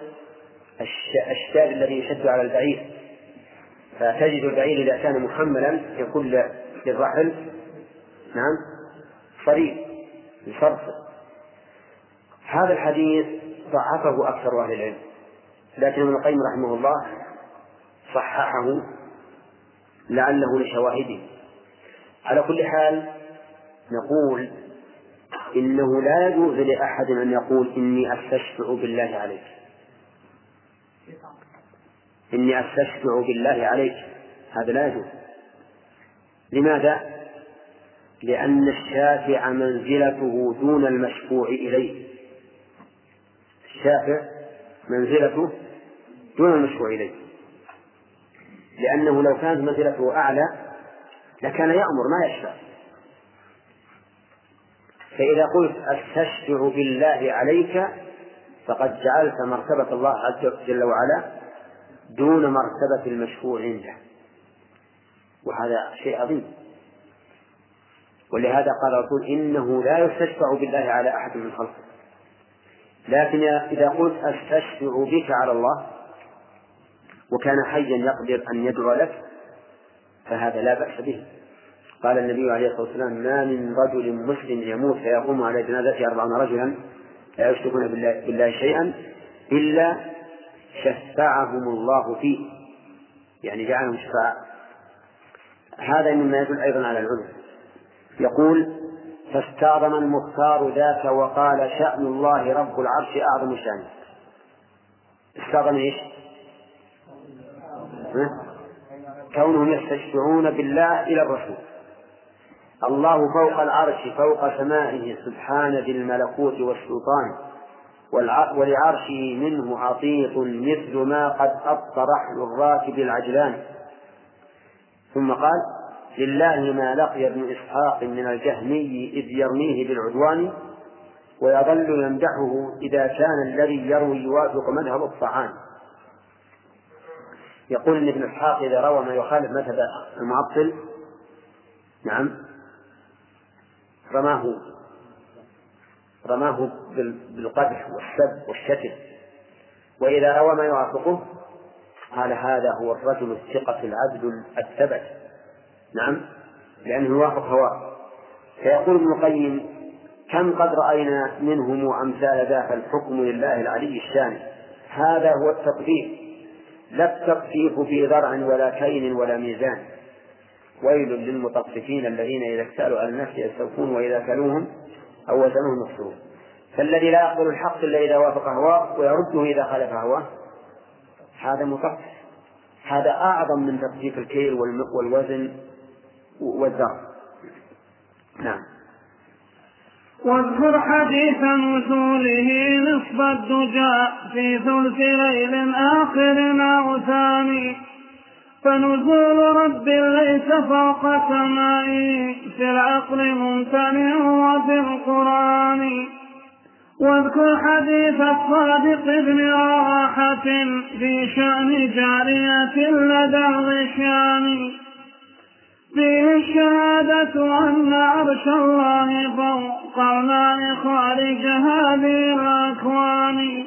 الشاب الذي يشد على البعير. فتجد البعير إذا كان محملا يكون للرحل. نعم. صرير يصرصر هذا الحديث ضعفه أكثر أهل العلم. لكن ابن القيم رحمه الله صححه لعله لشواهده. على كل حال نقول إنه لا يجوز لأحد أن يقول إني أستشفع بالله عليك. إني أستشفع بالله عليك. هذا لا يجوز. لماذا؟ لأن الشافع منزلته دون المشفوع إليه. الشافع منزلته دون المشفوع إليه. لأنه لو كانت منزلته أعلى لكان يأمر ما يشفع. فإذا قلت أستشفع بالله عليك فقد جعلت مرتبة الله عز جل وعلا دون مرتبة المشفوع عنده. وهذا شيء عظيم. ولهذا قال الرسول إنه لا يستشفع بالله على أحد من خلقه. لكن إذا قلت أستشفع بك على الله وكان حيا يقدر أن يدعو لك فهذا لا بأس به. قال النبي عليه الصلاة والسلام ما من رجل مسلم يموت فيقوم على جنازته أربعون رجلا لا يشركون بالله, شيئا إلا شفعهم الله فيه. يعني جعلهم شفعاء. هذا مما يدل أيضا على العلم يقول فاستعظم المختار ذاك وقال شأن الله رب العرش أعظم شأنه. استعظم إيش؟ كونهم يستشفعون بالله إلى الرسول. الله فوق العرش فوق سمائه سبحان ذي الملكوت والسلطان. ولعرشه منه عطيط مثل ما قد أبطى رحل الراكب العجلان. ثم قال لله ما لقي ابن إسحاق من الجهمي إذ يرميه بالعدوان ويظل يمدحه إذا كان الذي يروي يوافق مذهب الطعام يقول إن ابن إسحاق إذا روى ما يخالف مذهب المعطل نعم رماه رماه بالقدح والسب والشتم. وإذا روى ما يوافقه قال هذا هو الرجل الثقة العبد الثبت. نعم؟ لأنه يوافق هواه فيقول ابن القيم كم قد رأينا منهم أمثال ذاك الحكم لله العلي الشان؟ هذا هو التطبيق. لا التطفيف في ذرع ولا كين ولا ميزان. ويل للمطففين الذين إذا اكتالوا على الناس يستوفون وإذا كلوهم أو وزنوهم يخسرون. فالذي لا يقبل الحق إلا إذا وافق هواه ويرده إذا خالف هواه. هذا مطفف. هذا أعظم من تطفيف الكيل والوزن. والذر نعم. واذكر حديث نزوله نصف الدجى في ثلث ليل آخر أو ثاني فنزول رب ليس فوق سمائي في العقل ممتنع وفي القرآن. واذكر حديث الصادق ابن رواحة في شأن جارية لدى الغشيان فيه الشهادة أن عرش الله فوق الماء خارج هذه الأكوان.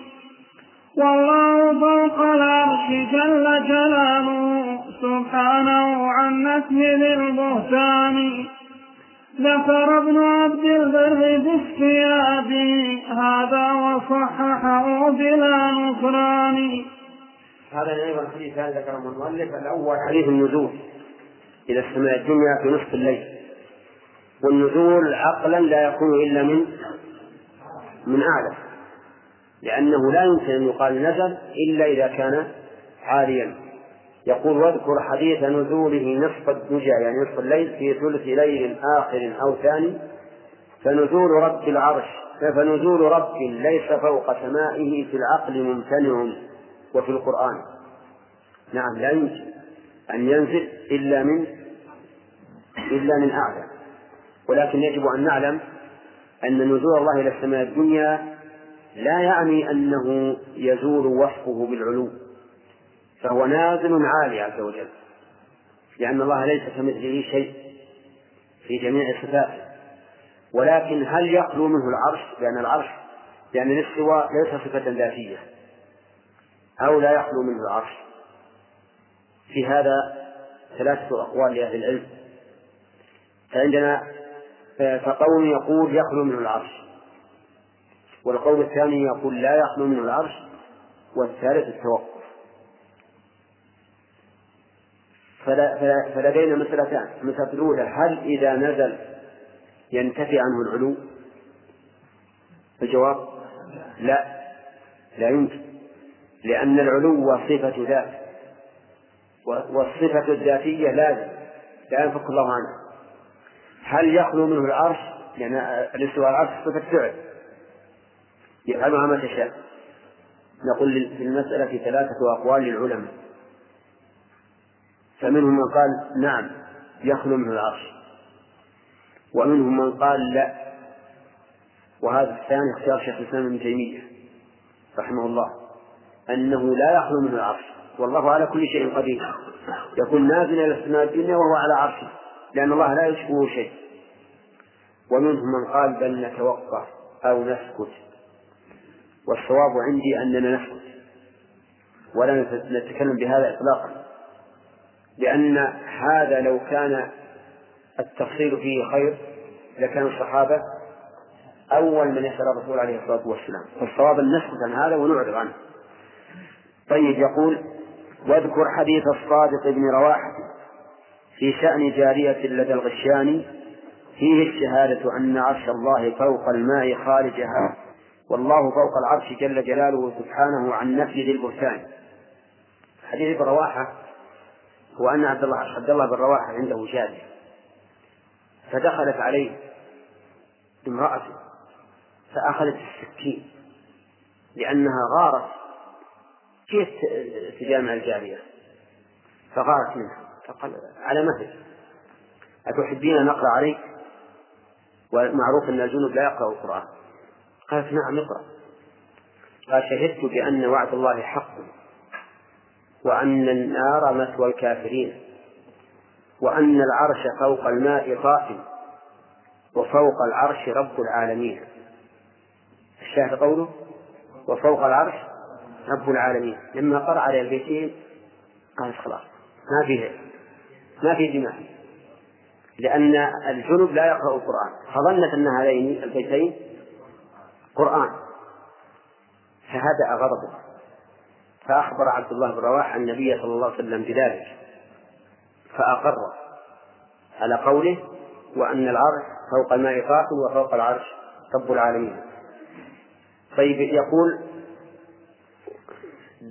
والله فوق العرش جل جلاله سبحانه عن نسل البهتان. ذكر ابن عبد البر باستيابه هذا وصححه بلا نكران. هذا أيضا حديث ذكره المؤلف الأول حديث النزول. إلى السماء الدنيا في نصف الليل. والنزول عقلا لا يكون إلا من من أعلى. لأنه لا يمكن أن يقال نزل إلا إذا كان عاليا. يقول واذكر حديث نزوله نصف الدجى يعني نصف الليل في ثلث ليل آخر أو ثاني فنزول رب العرش فنزول رب ليس فوق سمائه في العقل ممتنع وفي القرآن. نعم لا يمكن. أن ينزل إلا من إلا من أعلى. ولكن يجب أن نعلم أن نزول الله إلى السماء الدنيا لا يعني أنه يزول وصفه بالعلو فهو نازل عالي عز وجل لأن الله ليس كمثله شيء في جميع صفاته. ولكن هل يخلو منه العرش؟ لأن العرش لأن الاستواء ليس صفة ذاتية أو لا يخلو منه العرش؟ في هذا ثلاثة أقوال لأهل العلم. فعندنا فقول يقول يخلو منه العرش. والقول الثاني يقول لا يخلو منه العرش. والثالث التوقف. فلدينا مسألتان. المسألة الأولى هل إذا نزل ينتفي عنه العلو؟ الجواب لا. لا يمكن. لأن العلو صفة ذات والصفة الذاتية لازم. لا ينفك الله عنها. هل يخلو منه العرش؟ لأن الاستواء العرش صفة فعل يفعلها ما تشاء نقول في المسألة ثلاثة أقوال للعلماء. فمنهم من قال نعم يخلو منه العرش. ومنهم من قال لا. وهذا الثاني اختيار شيخ الإسلام ابن تيمية رحمه الله. أنه لا يخلو منه العرش. والله على كل شيء قدير. يكون نازلا إلى السماء الدنيا وهو على عرشه لأن الله لا يشبهه شيء. ومنهم من قال بل نتوقف أو نسكت. والصواب عندي أننا نسكت. ولا نتكلم بهذا إطلاقا. لأن هذا لو كان التفصيل فيه خير لكان الصحابة أول من يسأل الرسول عليه الصلاة والسلام. فالصواب أن نسكت عن هذا ونعرض عنه. طيب يقول واذكر حديث الصادق بن رواحة في شأن جارية لدى الغشيان فيه الشهادة أن عرش الله فوق الماء خارجها والله فوق العرش جل جلاله سبحانه عن نفي ذي البهتان حديث ابن رواحة هو أن عبد الله عبد الله بن رواحة عنده جارية فدخلت عليه امرأته فأخذت السكين لأنها غارت كيف تجامع الجارية؟ فغارت منها. فقال على مهل. أتحبين أن أقرأ عليك؟ ومعروف أن الجنوب لا يقرأ القرآن. قالت نعم اقرأ. قال شهدت بأن وعد الله حق وأن النار مثوى الكافرين وأن العرش فوق الماء طائم وفوق العرش رب العالمين. الشاهد قوله؟ وفوق العرش رب العالمين. لما قرأ على البيتين قال خلاص ما فيه ما في دماء. لأن الجنب لا يقرأ القرآن. فظنت أن هذين البيتين قرآن. فهدأ غضبه. فأخبر عبد الله بن رواحة النبي صلى الله عليه وسلم بذلك. فأقر على قوله وأن العرش فوق الماء قائم وفوق العرش رب العالمين. طيب يقول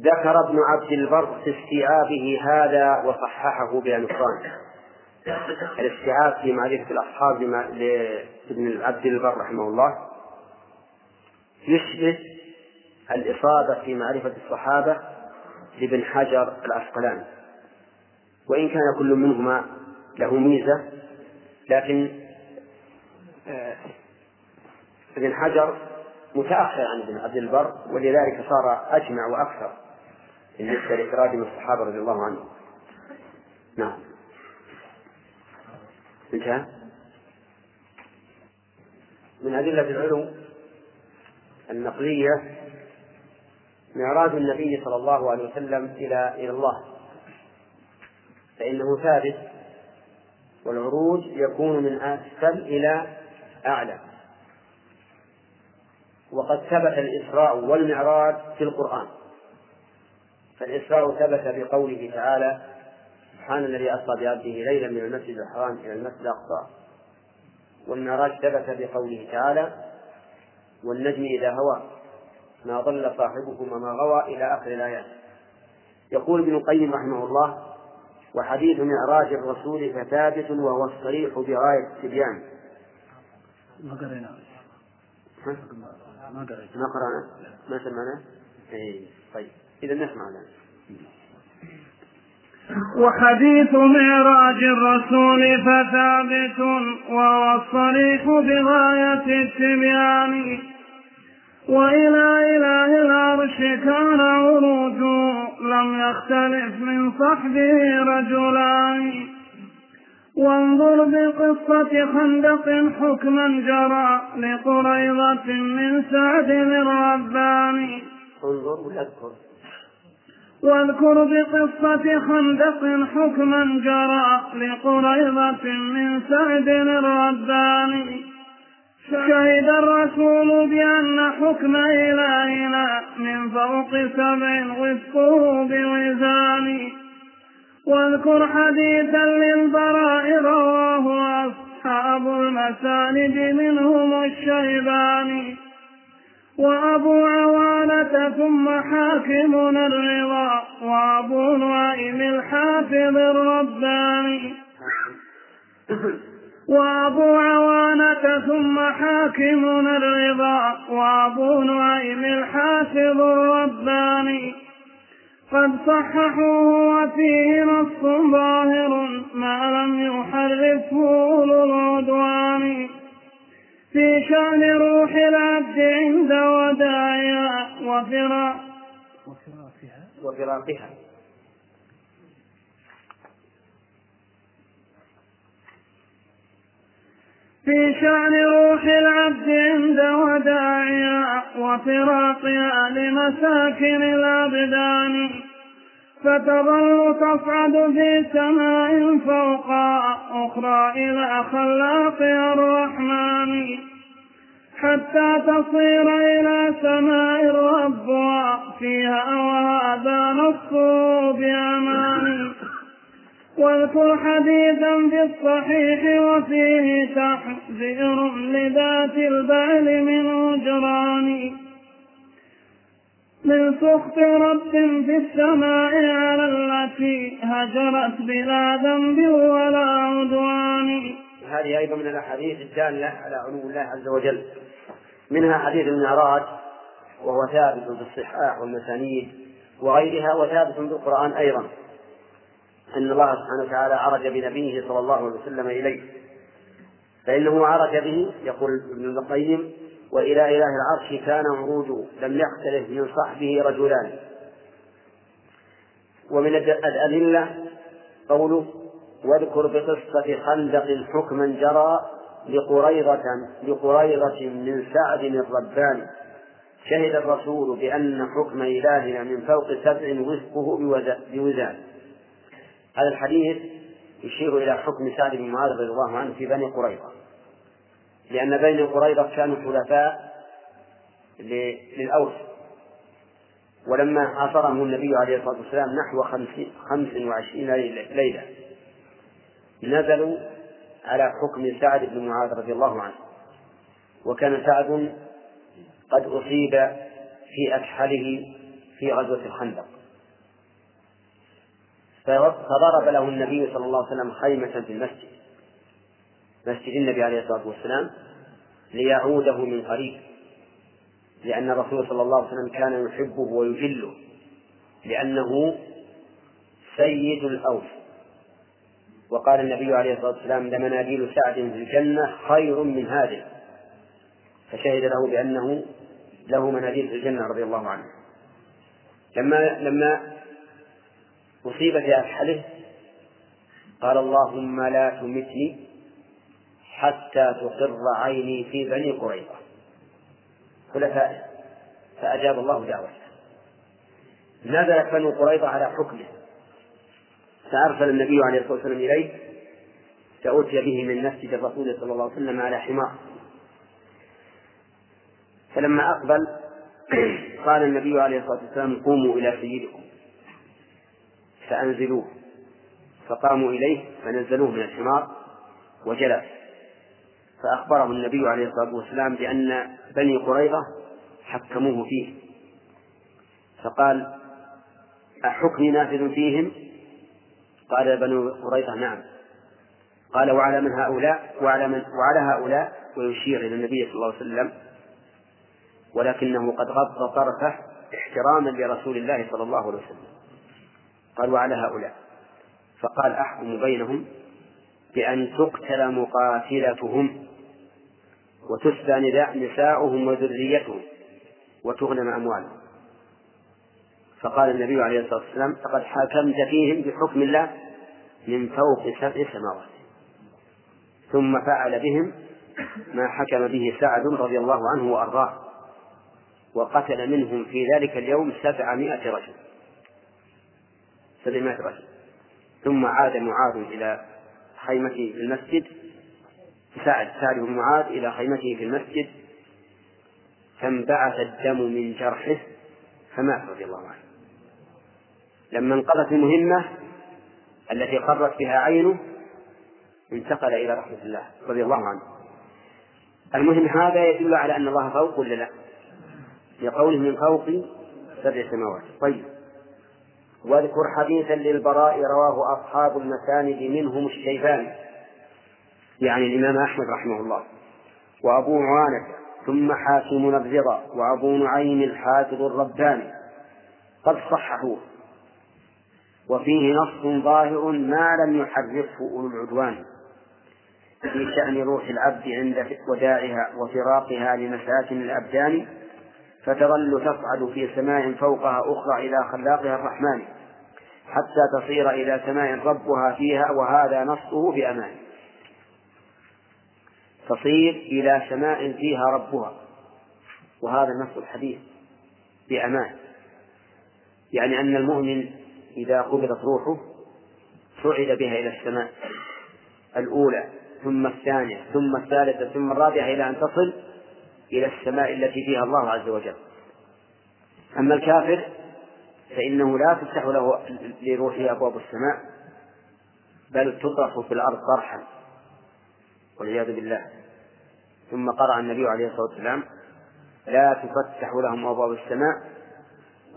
ذكر ابن عبد البر في استيعابه هذا وصححه بنقصان الاستيعاب في معرفة الأصحاب لابن عبد البر رحمه الله يشبه الإصابة في معرفة الصحابة لابن حجر العسقلاني وإن كان كل منهما له ميزة لكن آه، ابن حجر متأخر عن ابن عبد البر ولذلك صار أجمع وأكثر. بالنسبة لتراجم الصحابة رضي الله عنهم. نعم. انتهى. من أدلة العلو النقلية معراج النبي صلى الله عليه وسلم إلى إلى الله. فإنه ثابت والعروج يكون من أسفل إلى أعلى. وقد ثبت الإسراء والمعراج في القرآن. فالإسراء ثبت بقوله تعالى سبحان الذي أسرى بعبده ليلا من المسجد الحرام إلى المسجد الأقصى. والمعراج ثبت بقوله تعالى والنجم إذا هوى ما ضل صاحبكم وما غوى إلى آخر الآيات. يقول ابن القيم رحمه الله وحديث معراج الرسول فثابت وهو الصريح بغاية التبيان. ما قرينا؟ قرينا. ما قرأنا؟ ما سمعنا؟ اي طيب. إذا نسمع الان وحديث معراج الرسول فثابت وهو الصريح بغاية التبيان وإلى إله العرش كان عروجه لم يختلف من صحبه رجلان. وانظر بقصة خندق حكما جرى لقريضة من سعد الرباني انظر ولا اذكر واذكر بقصة خندق حكما جرى لقريضة من سعد الرباني. شهد الرسول بأن حكم إلهنا من فوق سبع وفقه بوزان. واذكر حديثا للبراء رواه أصحاب المساند منهم الشيباني. وأبو عوانة ثم حاكمنا الرضا وأبو نعيم الحافظ الرباني. وأبو عوانة ثم حاكمنا الرضا وأبو نعيم الحافظ الرباني. قد صححوه وفيه نص ظاهر ما لم يحرفه أولو العدوان في شأن روح العبد عند وداعها وفراق وفراقها وفراقها في شأن روح العبد عند وداعها وفراقها لمساكن الأبدان. فتظل تصعد في سماء فوق أخرى إلى خلاقها الرحمن حتى تصير إلى سماء ربها فيها وهذا نص بأمان. واذكر حديثا في الصحيح وفيه تحذير لذات البال من هجران من سخط رب في السماء على التي هجرت بلا ذنب ولا عدوان. هذه أيضا من الأحاديث الدالة على علو الله عز وجل. منها حديث المعراج وهو ثابت في الصحاح والمسانيد وغيرها وثابت في القرآن أيضا. أن الله سبحانه وتعالى عرج بنبيه صلى الله عليه وسلم إليه. فإنه عرج به يقول ابن القيم وإلى إله العرش كان عروجه لم يختلف من صحبه رجلان. ومن الأدلة قوله واذكر بقصة خندق حكما جرى لقريضة لقريضة من سعد الرباني شهد الرسول بأن حكم إلهنا من فوق سبع وفقه بوزان. هذا الحديث يشير إلى حكم سعد بن معاذ رضي الله عنه في بني قريظة لأن بني قريظة كانوا حلفاء للأوس. ولما حاصرهم النبي عليه الصلاة والسلام نحو خمس وعشرين ليلة نزلوا على حكم سعد بن معاذ رضي الله عنه. وكان سعد قد أصيب في أكحله في غزوة الخندق. فضرب له النبي صلى الله عليه وسلم خيمة في المسجد. مسجد النبي عليه الصلاة والسلام ليعوده من قريب. لأن الرسول صلى الله عليه وسلم كان يحبه ويجله. لأنه سيد الأوس. وقال النبي عليه الصلاة والسلام لمناديل سعد في الجنة خير من هذه. فشهد له بأنه له مناديل في الجنة رضي الله عنه. لما لما أصيب في أكحله قال اللهم لا تمتني حتى تقر عيني في بني قريظة. خلفائه فأجاب الله دعوته. نزلت بنو قريظة على حكمه. فأرسل النبي عليه الصلاة والسلام إليه فأتي به من مسجد الرسول صلى الله عليه وسلم على حمار. فلما أقبل [clears throat] قال النبي عليه الصلاة والسلام قوموا إلى سيدكم. فأنزلوه. فقاموا إليه فنزلوه من الحمار وجلس. فأخبره النبي عليه الصلاة والسلام بأن بني قريظة حكموه فيه. فقال أحكمي نافذ فيهم؟ قال بنو قريظة نعم. قال وعلى من هؤلاء وعلى من وعلى هؤلاء ويشير إلى النبي صلى الله عليه وسلم. ولكنه قد غض طرفه احتراما لرسول الله صلى الله عليه وسلم. قال وعلى هؤلاء. فقال أحكم بينهم بأن تقتل مقاتلتهم. وتسبى نساؤهم وذريتهم وتغنم أموالهم. فقال النبي عليه الصلاة والسلام فقد حكمت فيهم بحكم الله من فوق سبع سماوات. ثم فعل بهم ما حكم به سعد رضي الله عنه وأرضاه وقتل منهم في ذلك اليوم سبعمائة رجل. سبعمائة رجل. ثم عاد معاذ إلى خيمته في المسجد سعد سعد بن معاذ إلى خيمته في المسجد فانبعث الدم من جرحه فمات رضي الله عنه. لما انقضت المهمة التي قرت بها عينه انتقل إلى رحمة الله رضي الله عنه. المهم هذا يدل على أن الله فوق ولا لا؟ لقوله من فوق سبع سماوات. طيب. واذكر حديثا للبراء رواه أصحاب المساند منهم الشيباني. يعني الإمام أحمد رحمه الله وأبو عوانة ثم حاكم الرضا وأبو نعيم الحافظ الرباني قد صححوه. وفيه نص ظاهر ما لم يحرفه أولو العدوان في شأن روح العبد عند وداعها وفراقها لمساكن الأبدان فتظل تصعد في سماء فوقها أخرى إلى خلاقها الرحمن حتى تصير إلى سماء ربها فيها وهذا نصه بأمان تصير إلى سماء فيها ربها. وهذا نص الحديث بأمان. يعني أن المؤمن إذا قبضت روحه صعد بها إلى السماء. الأولى ثم الثانية ثم الثالثة ثم الرابعة إلى أن تصل إلى السماء التي فيها الله عز وجل. أما الكافر فإنه لا تفتح له لروحه أبواب السماء بل تطرح في الأرض طرحا. والعياذ بالله. ثم قرأ النبي عليه الصلاة والسلام لا تفتح لهم أبواب السماء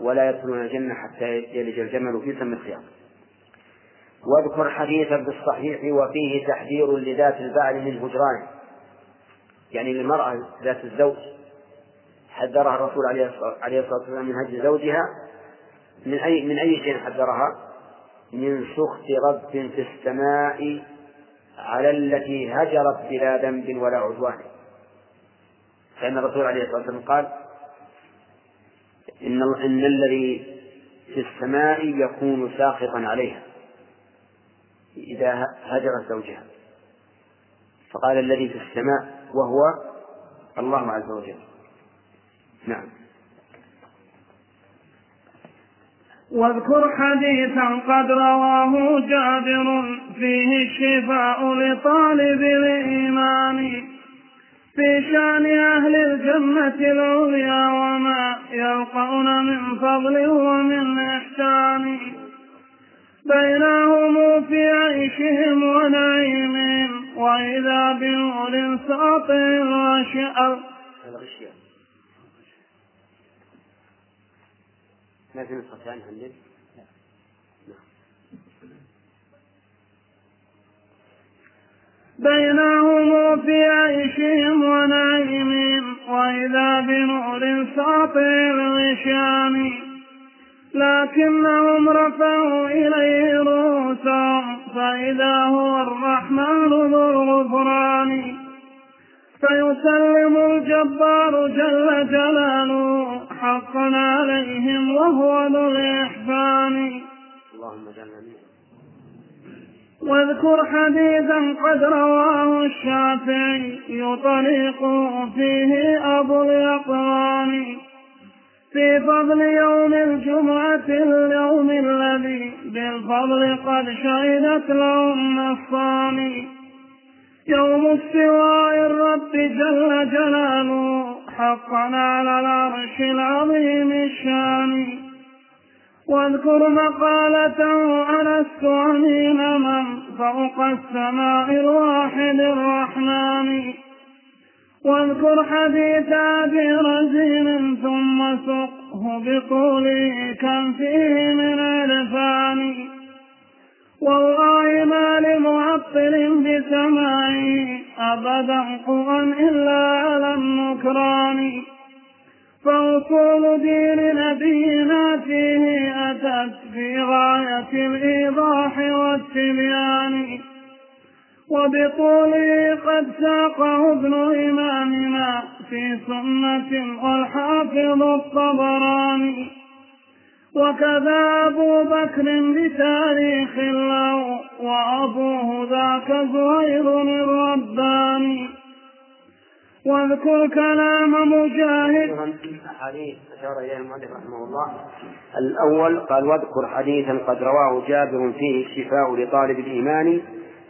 ولا يدخلون الجنة حتى يلج الجمل في سم الخياط واذكر حديثا بالصحيح وفيه تحذير لذات البعل من هجرانه يعني للمرأة ذات الزوج حذرها الرسول عليه الصلاة والسلام من هجر زوجها. من أي من أي شيء حذرها؟ من سخط رب في السماء على التي هجرت بلا ذنب ولا عدوان. فإن الرسول عليه الصلاة والسلام قال إن إن الذي في السماء يكون ساخطا عليها إذا هجرت زوجها. فقال الذي في السماء وهو الله عز وجل. نعم. واذكر حديثا قد رواه جابر فيه الشفاء لطالب الإيمان في شأن أهل الجنة العليا وما يلقون من فضل ومن إحسان. بينهم في عيشهم ونعيمهم وإذا بنور ساطع وشأر ما في عنها عندك؟ بينهم في عيشهم ونعيمهم وإذا بنور ساطع الغشام لكنهم رفعوا إليه رؤوسهم فإذا هو الرحمن ذو الغفران فيسلم الجبار جل جلاله حقا عليهم وهو ذو الإحسان. اللهم منهم. واذكر حديثا قد رواه الشافعي يطلق فيه أبو اليقظان. في فضل يوم الجمعة اليوم الذي بالفضل قد شهدت له النصان يوم استواء الرب جل جلاله حقا على العرش العظيم الشان. واذكر مقالته ألست أمين من فوق السماء الواحد الرحمن. واذكر حديث أبي رزين ثم سقه بطوله كم فيه من عرفان والله ما لمعطل بسماعه أبدا قوى إلا على النكران. فوصول دين نبينا فيه أتت في غاية الإيضاح والتبيان. وبطوله قد ساقه ابن إمامنا في سنة والحافظ الطبراني. وكذا أبو بكر بتاريخ له وأبوه ذاك زهير الرباني واذكر كلام مجاهد. أشار رحمه الله. الأول قال واذكر حديثا قد رواه جابر فيه الشفاء لطالب الإيمان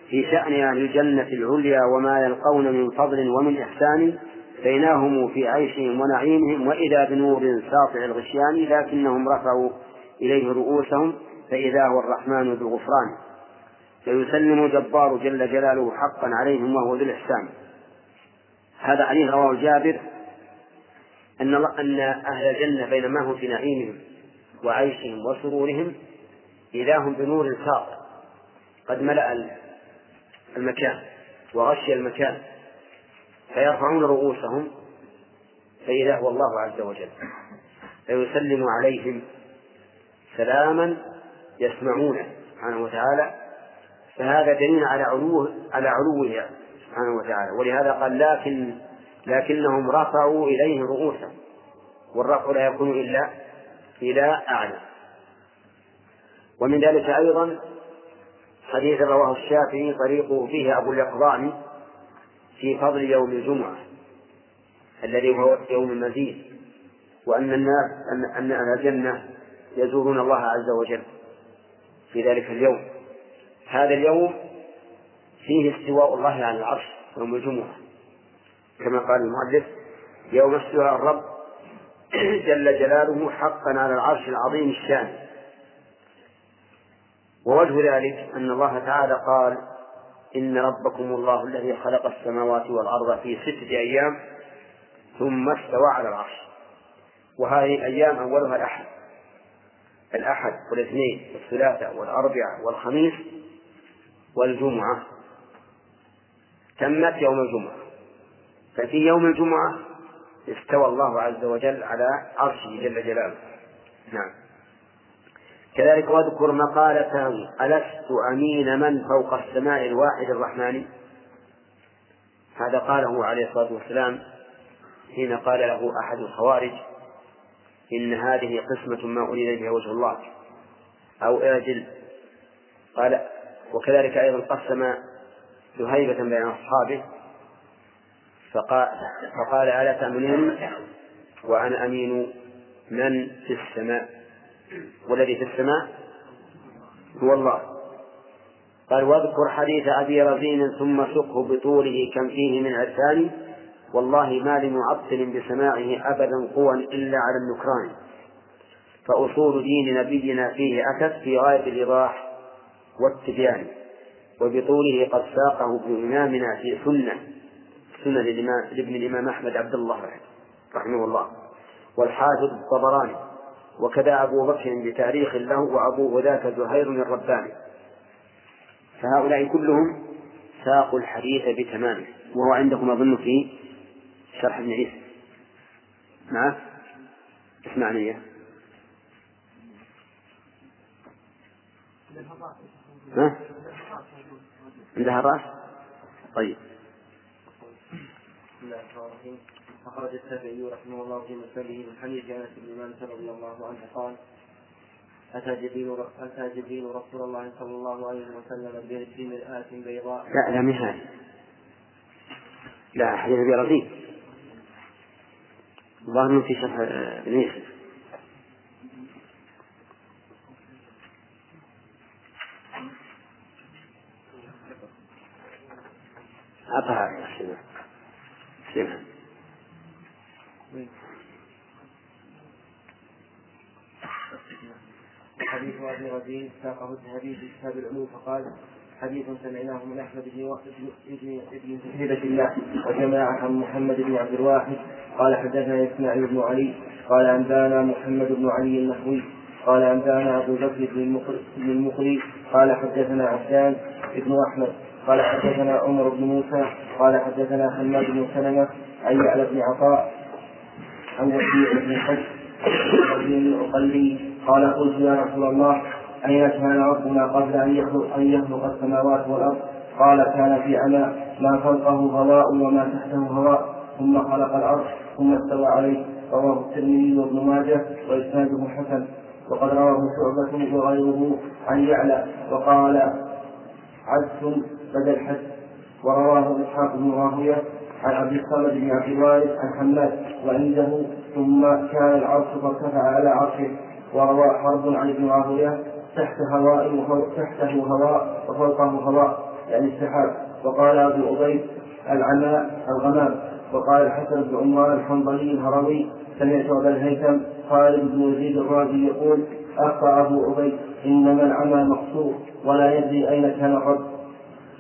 في شأن أهل الجنة العليا وما يلقون من فضل ومن إحسان. بينهم في عيشهم ونعيمهم وإذا بنور ساطع الغشيان لكنهم رفعوا إليه رؤوسهم فإذا هو الرحمن ذو الغفران فيسلم جبار جل جلاله حقا عليهم وهو ذو الإحسان. هذا حديث رواه جابر أن أن أهل الجنة بينما هم في نعيمهم وعيشهم وسرورهم إذا هم بنور ساطع. قد ملأ المكان وغشي المكان. فيرفعون رؤوسهم فإذا هو الله عز وجل. فيسلم عليهم سلاما يسمعونه سبحانه وتعالى. فهذا دليل على علوه على علوه سبحانه وتعالى. ولهذا قال لكن لكنهم رفعوا إليه رؤوسهم. والرفع لا يكون إلا إلى أعلى. ومن ذلك أيضا حديث رواه الشافعي طريقه فيه أبو اليقظان في فضل يوم الجمعة الذي هو يوم المزيد وأن الناس أن أهل الجنة يزورون الله عز وجل في ذلك اليوم. هذا اليوم فيه استواء الله على العرش يوم الجمعة. كما قال المؤلف يوم استواء الرب [clears throat] جل جلاله حقا على العرش العظيم الشان. ووجه ذلك أن الله تعالى قال إن ربكم الله الذي خلق السماوات والأرض في ستة أيام ثم استوى على العرش. وهذه الأيام أولها الأحد. الأحد والاثنين والثلاثاء والأربعاء والخميس والجمعة. تمت يوم الجمعة. ففي يوم الجمعة استوى الله عز وجل على عرشه جل جلاله. نعم. كذلك واذكر مقالة ألست أمين من فوق السماء الواحد الرحمن؟ هذا قاله عليه الصلاة والسلام حين قال له أحد الخوارج إن هذه قسمة ما أريد بها وجه الله أو إعجل. قال وكذلك أيضا قسم ذهيبة بين أصحابه فقال ألا تأمنون وأنا أمين من في السماء. والذي في السماء؟ هو الله قال واذكر حديث أبي رزين ثم سقه بطوله كم فيه من عرفان. والله ما لمعطل بسماعه أبدا قوى إلا على النكران. فأصول دين نبينا فيه أتت في غاية الإيضاح والتبيان. وبطوله قد ساقه ابن إمامنا في سنة سنة لابن الإمام أحمد عبد الله رحمه الله. والحافظ الطبراني. وكذا أبو بكر بتاريخ له وأبوه ذاك زهير الرباني فهؤلاء كلهم ساقوا الحديث بتمامه. وهو عندكم أظن في شرح ابن عيسى. نعم؟ اسمعني ها؟ عندها الرأس؟ طيب. بسم الله الرحمن الرحيم. أخرج الشافعي رحمه الله في مسنده من حديث أنس بن مالك رضي الله عنه قال أتى جبريل أتى جبريل رسول الله صلى الله عليه وسلم بمرآة بيضاء. لا لا مهاي لا حديث أبي رزين الظاهر في شرح ابن يوسف. أطهر سمع حديث ابي رزين ساقه الذهبي في كتاب العلوم فقال حديث سمعناه من أحمد بن ابن ابن هبة الله وجماعة عن محمد بن عبد الواحد. قال حدثنا إسماعيل بن علي. قال أنبانا محمد بن علي النحوي قال أنبأنا أبو بكر بن المقري. قال حدثنا عبدان بن أحمد. قال حدثنا عمر بن موسى. قال حدثنا حماد بن سلمة. عن يعلى بن عطاء. عن وكيع بن حج الأقلي قال قلت يا رسول الله أين كان ربنا قبل أن يخلق أن يخلق السماوات والأرض؟ قال كان في عمى ما فوقه هواء وما تحته هواء ثم خلق الأرض ثم استوى عليه رواه الترمذي وابن ماجه وإسناده حسن وقد رواه شعبة وغيره عن يعلى وقال عدس بدل حد ورواه إسحاق بن راهوية عن عبد الصمد بن عبد الوارث عن حماد وعنده ثم كان العرش فارتفع على عرشه وروى حرب عن ابن راهوية تحت هواء تحته هواء وفوقه هواء يعني السحاب. وقال أبو أبي العماء الغمام. وقال الحسن بن عمار الحنظلي الهروي سمعت أبا الهيثم خالد بن يزيد الرازي يقول أخطأ أبو أبي إنما العمى مقصور ولا يدري أين كان الرب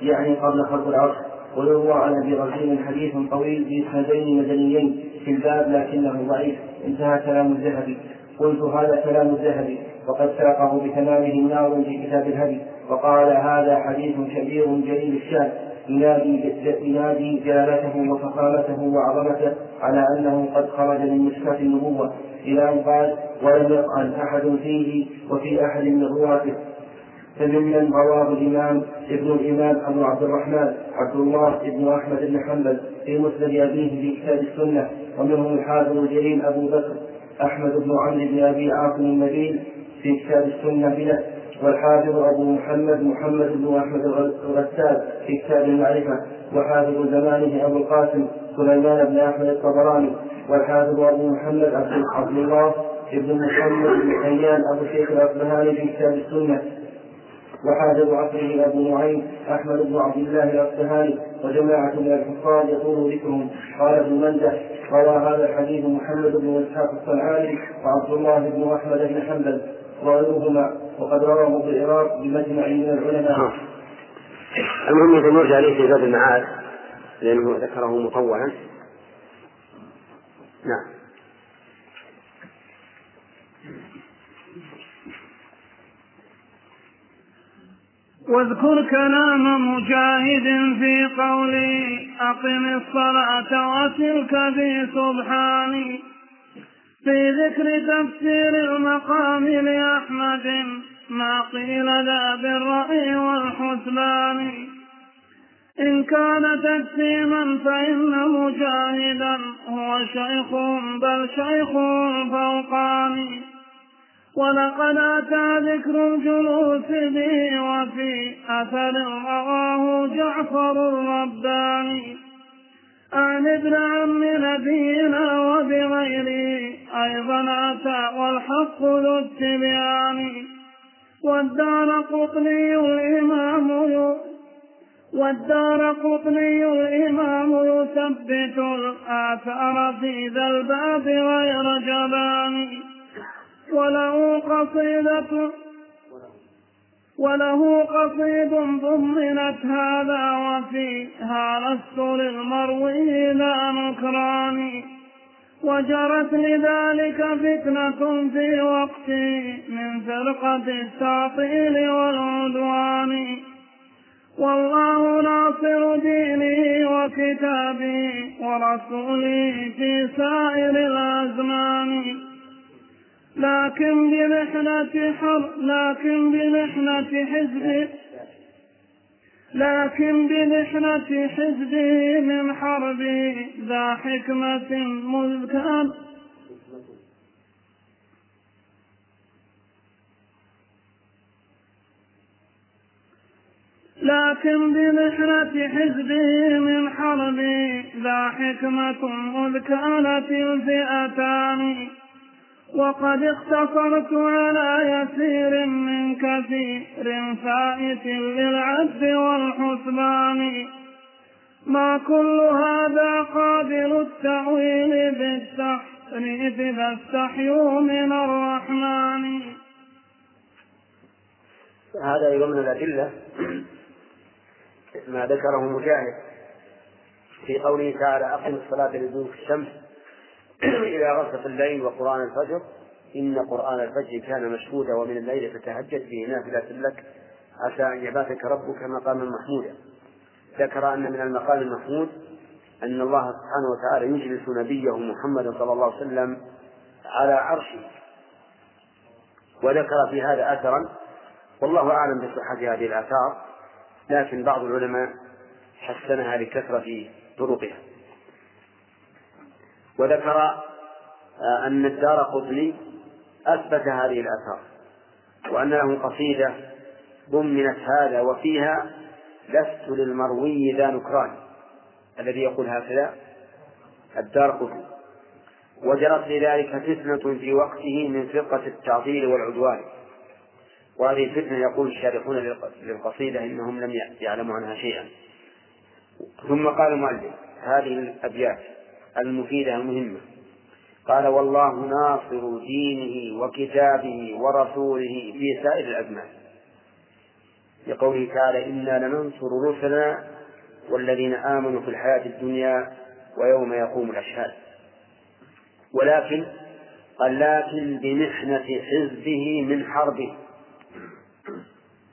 يعني قبل خلق العرش. ويروى عن ابي رزين حديث طويل باسنادين مدنيين في الباب لكنه ضعيف. انتهى كلام الذهبي. قلت هذا كلام الذهبي. وقد ساقه بتمامه الناظم في كتاب الهدي. وقال هذا حديث كبير جليل الشان. ينادي ينادي جلالته وفخامته وعظمته على أنه قد خرج من مشكاة النبوة. إلى أن قال ولم يطعن أحد فيه وفي أحد من رواته فممن رواه الإمام ابن الإمام أبو عبد الرحمن عبد الله بن أحمد بن حنبل في مسند أبيه في كتاب السنة ومنهم الحافظ الجليل أبو بكر أحمد بن عمرو بن أبي عاصم النبيل في كتاب السنة بله والحافظ أبو محمد محمد بن أحمد الغسال في كتاب المعرفة وحافظ زمانه أبو القاسم سليمان بن أحمد الطبراني والحافظ أبو محمد عبد الله بن محمد بن حيان أبو شيخ الأصبهاني في كتاب السنة. وحافظ عصره أبو نعيم أحمد بن عبد الله الأصبهاني وجماعة من الحفاظ يطول ذكرهم قال ابن مندة روى هذا الحديث محمد بن إسحاق الصنعاني وعبد الله بن أحمد بن حنبل وغيرهما وقد رواه بالعراق بمجمع من العلماء. المهم يمكن نرجع عليه في زاد المعاد لأنه ذكره مطولا. نعم. واذكر كلام مجاهد في قولي أقم الصلاة وتلك في سبحاني في ذكر تفسير المقام لأحمد ما قيل ذا بالرأي والحسبان. إن كان تقسيما فإن مجاهدا هو شيخ بل شيخ فوقاني ولقد أتى ذكر الجلوس به وفي أثر رواه جعفر الرباني. عن ابن عم نبينا وبغيره أيضا أتى والحق ذو التبيان. والدار قطني الإمام والدار قطني الإمام يثبت الآثار في ذا الباب غير جبان وله قصيدة وله قصيد ضمنت هذا وفيها لست للمروي لا نكران وجرت لذلك فتنة في وقتي من فرقة التعطيل والعدوان. والله ناصر دينه وكتابه ورسوله في سائر الأزمان. لكن بمحنة حر لكن بمحنة حزب. لكن بمحنة حزبه من حربه ذا حكمة مذ كان لكن بمحنة حزبه من حربه ذا حكمة مذ كانت الفئتان وقد اختصرت على يسير من كثير فائت للعد والحسبان. ما كل هذا قابل التأويل بالتحريف فاستحيوا من الرحمن. هذا أيضا من الأدلة ما ذكره مجاهد في قوله تعالى أقم الصلاة لدلوك الشمس. إلى غسق الليل وقرآن الفجر. إن قرآن الفجر كان مشهودا ومن الليل فتهجد به نافلة لك عسى أن يبعثك ربك مقاما محمودا. ذكر أن من المقام المحمود أن الله سبحانه وتعالى يجلس نبيه محمدا صلى الله عليه وسلم على عرشه. وذكر في هذا أثرا والله أعلم بصحة هذه الآثار لكن بعض العلماء حسنها لكثرة طرقها. وذكر آه، أن الدار قطني أثبت هذه الآثار وأن له قصيدة ضمنت هذا وفيها لست للمروي ذا نكران الذي يقول هكذا الدار قطني وجرت لذلك فتنة في وقته من فرقة التعطيل والعدوان. وهذه الفتنة يقول الشارحون للقصيدة إنهم لم يعلموا عنها شيئا. ثم قال المؤلف هذه الأبيات المفيدة المهمة. قال والله ناصر دينه وكتابه ورسوله في سائر الأزمان. لقوله تعالى إنا لننصر رسلنا والذين آمنوا في الحياة الدنيا ويوم يقوم الأشهاد. ولكن قال لكن بمحنة حزبه من حربه.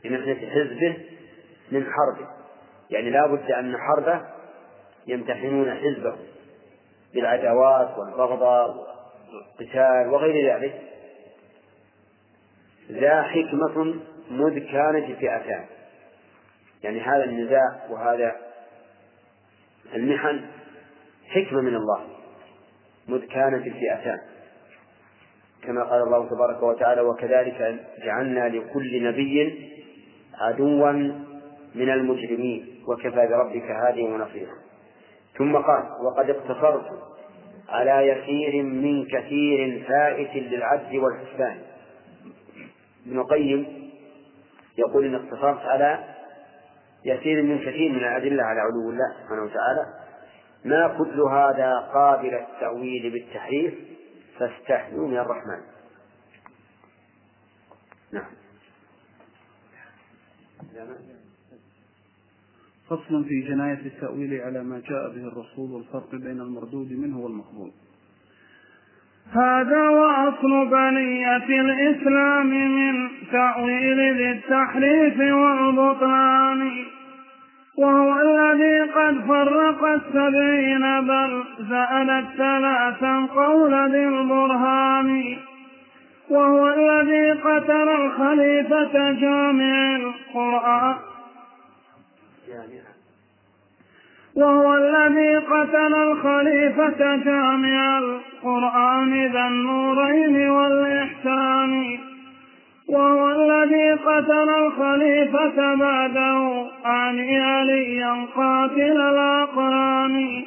بمحنة حزبه من حربه. يعني لا بد أن حربه يمتحنون حزبه بالعداوات والبغضاء والقتال وغير ذلك ذا حكمة مذ كانت فئتان يعني هذا النزاع وهذا المحن حكمة من الله مذ كانت الفئتان كما قال الله تبارك وتعالى وكذلك جعلنا لكل نبي عدوا من المجرمين وكفى بربك هاديا ونصيرا. ثم قال وقد اقتصرت على يسير من كثير فائت للعدل والحسبان ابن القيم يقول إن اقتصرت على يسير من كثير من الأدلة على علو الله سبحانه وتعالى. ما كل هذا قابل التأويل بالتحريف؟ فاستحيوا من الرحمن. نعم. فصل في جناية التأويل على ما جاء به الرسول والفرق بين المردود منه والمقبول. هذا وأصل بنية الإسلام من تأويل ذي التحريف والبطلان وهو الذي قد فرق السبعين بل زألت ثلاثا قول ذي البرهان وهو الذي قتل الخليفة جامع القرآن. وهو الذي قتل الخليفة جامع القرآن ذا النورين والإحسان. وهو الذي قتل الخليفة بعده عن عليا قاتل الأقران.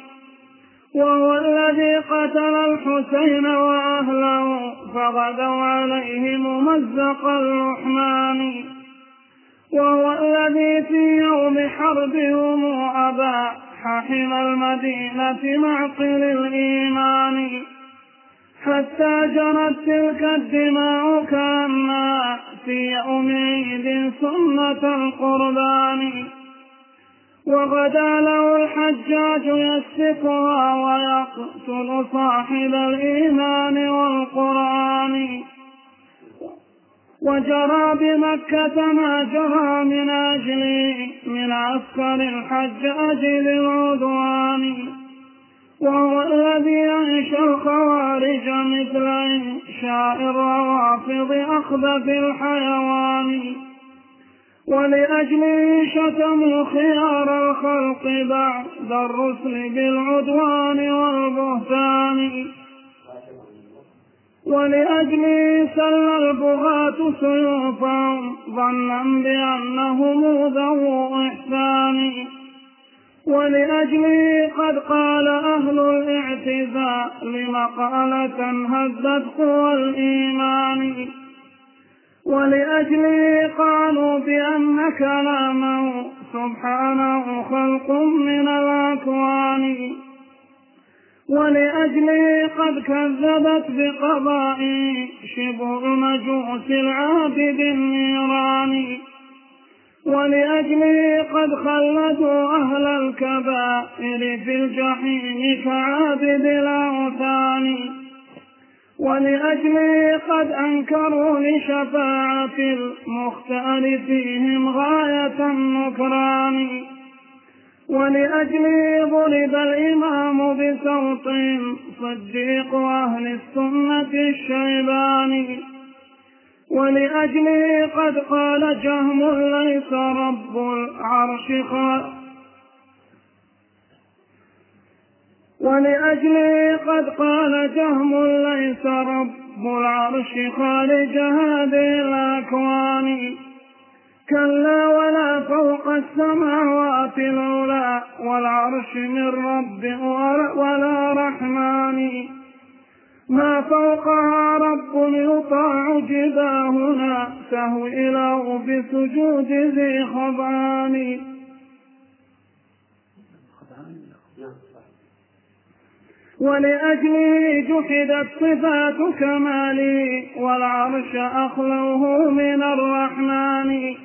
وهو الذي قتل الحسين وأهله فغدوا عليه ممزق اللحمان. وهو الذي في يوم حربهم أبا ححم المدينة معقل الإيمان. حتى جرت تلك الدماء كأنها في يوم عيد سنة القربان. وغدا له الحجاج يسفكها ويقتل صاحب الإيمان والقرآن. وجرى بمكة ما جرى من أجل من عسكر الحجاج للعدوان وهو الذي أنشى الخوارج مثل إنشاء الروافض في الحيوان. ولأجله شتموا خيار الخلق بعد الرسل بالعدوان والبهتان. ولأجله سل البغاة سيوفهم ظنا بأنهم ذو إحسان. ولأجله قد قال أهل الاعتزال مقالة هزت قوى الإيمان. ولأجله قالوا بأن كلامه سبحانه خلق من الأكوان. ولأجله قد كذبت بقضاء شبه مجوس العابد النيران ولأجله قد خلدوا أهل الكبائر في الجحيم كعابد الأوثان ولأجله قد أنكروا لشفاعة المختار فيهم غاية النكران. ولأجله ضرب الإمام بسوط صديق أهل السنة الشيباني. ولأجله قد قال جهم ليس رب العرش خالق ولأجله قد قال جهم ليس رب العرش خالق هذه الأكوان كلا ولا فوق السماوات العلى والعرش من رب ولا رحمن. ما فوقها رب يطاع جباهنا تهوي له بسجود ذي خضعان ولأجله جحدت صفات كماله والعرش أخلوه من الرحمن.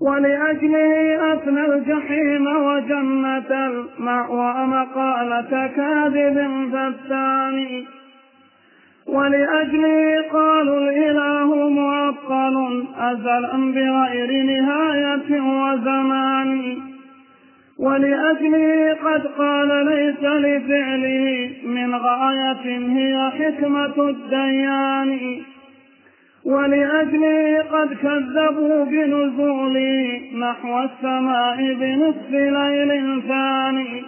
ولأجله أثنى الجحيم وجنة المأوى مقالة كاذب فتان ولأجله قالوا الإله معطل أزلا بغير نهاية وزمان. ولأجله قد قال ليس لفعله من غاية هي حكمة الديان. ولأجله قد كذبوا بنزوله نحو السماء بنصف ليل ثاني.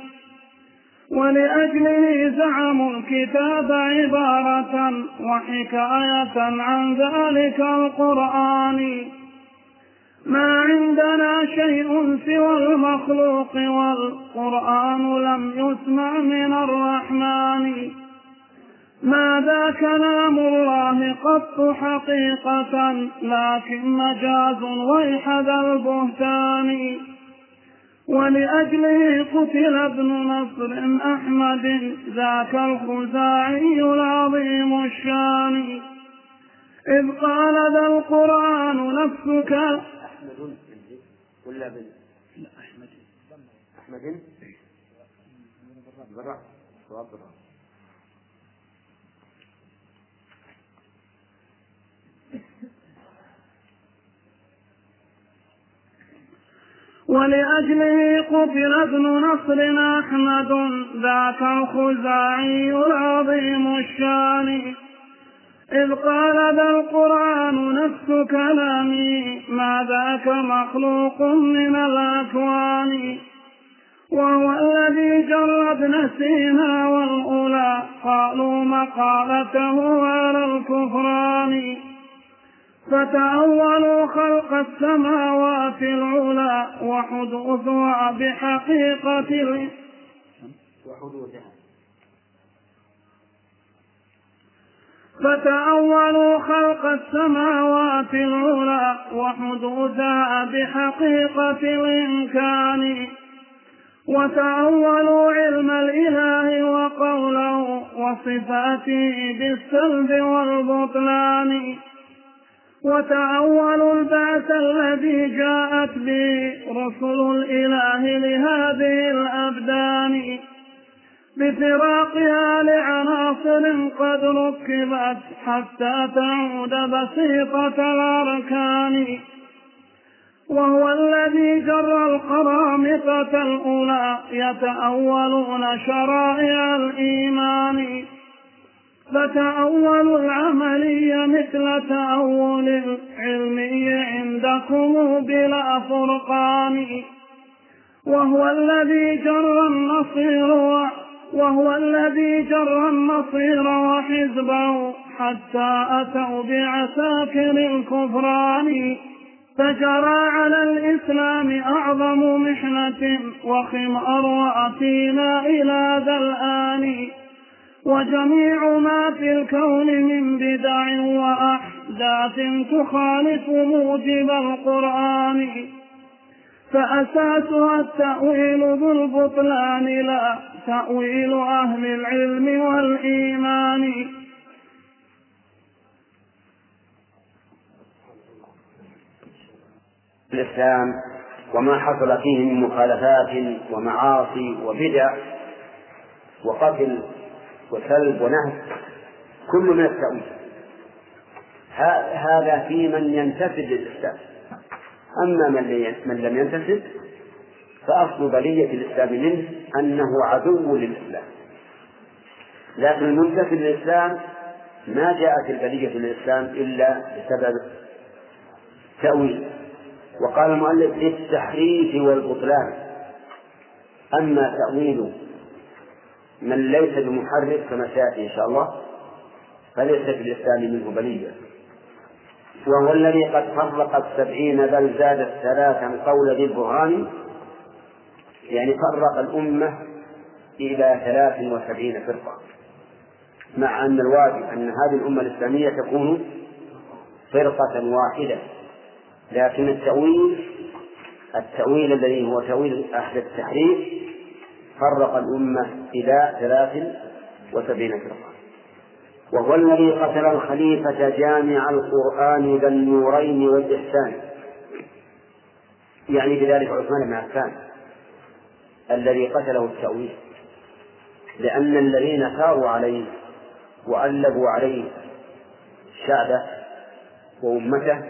ولأجله زعموا الكتاب عبارة وحكاية عن ذلك القرآن. ما عندنا شيء سوى المخلوق والقرآن لم يسمع من الرحمن. ماذا كلام الله قط حقيقة لكن مجاز ويحذى البهتان ولأجله قتل ابن نصر أحمد ذاك الخزاعي العظيم الشان إذ قال ذا القرآن نفسك أحمد ولا بن أحمد أحمد بالرأس ولأجله قتل ابن نصر أحمد ذاك الخزاعي العظيم الشان. إذ قال ذا القرآن نفس كلامي ما ذاك مخلوق من الأكوان. وهو الذي جر ابن سينا والأولى قالوا مقالته على الكفران. فتأولوا خلق السماوات العلى وحدوثها بحقيقة وحدودها فتأولوا خلق السماوات العلى وحدوثها بحقيقة الإمكان. وتأولوا علم الإله وقوله وصفاته بالسلب والبطلان. وتأولوا البعث الذي جاءت به رسل الإله لهذه الأبدان. بفراقها لعناصر قد ركبت حتى تعود بسيطة الأركان. وهو الذي جر القرامطة الأولى يتأولون شرائع الإيمان. فتأولوا العملي مثل تأول العلمي عندكم بلا فرقان وهو الذي جر النصير وهو الذي جر النصير وحزبه حتى أتوا بعساكر الكفران. فجرى على الإسلام أعظم محنة وخمار وأتينا إلى ذا الآن. وجميع ما في الكون من بدع وأحداث تخالف موجب القرآن. فأساسها التأويل ذو البطلان لا تأويل أهل العلم والإيمان. الإسلام وما حصل فيه من مخالفات ومعاصي وبدع وقتل وسلب ونهب كل من التأويل. هذا في من ينتسب للإسلام. أما من من لم ينتسب فأصل بلية الإسلام منه أنه عدو للإسلام. لكن المنتسب للإسلام ما جاءت البلية للإسلام إلا بسبب تأويل. وقال المؤلف للتحريف والبطلان. أما تأويل من ليس بمحرف كما سيأتي إن شاء الله فليس في الإسلام منه بلية. وهو الذي قد فرق السبعين بل زاد الثلاثا قول ذي البرهان يعني فرق الأمة إلى ثلاث وسبعين فرقة. مع أن الواجب أن هذه الأمة الإسلامية تكون فرقة واحدة. لكن التأويل التأويل الذي هو تأويل أهل التحريف فرق الأمة إلى ثلاث وسبعين فرقة. وهو الذي قتل الخليفة جامع القرآن ذا النورين والإحسان. يعني بذلك عثمان بن عفان الذي قتله التأويل. لأن الذين ثاروا عليه وألبوا عليه شعبه وأمته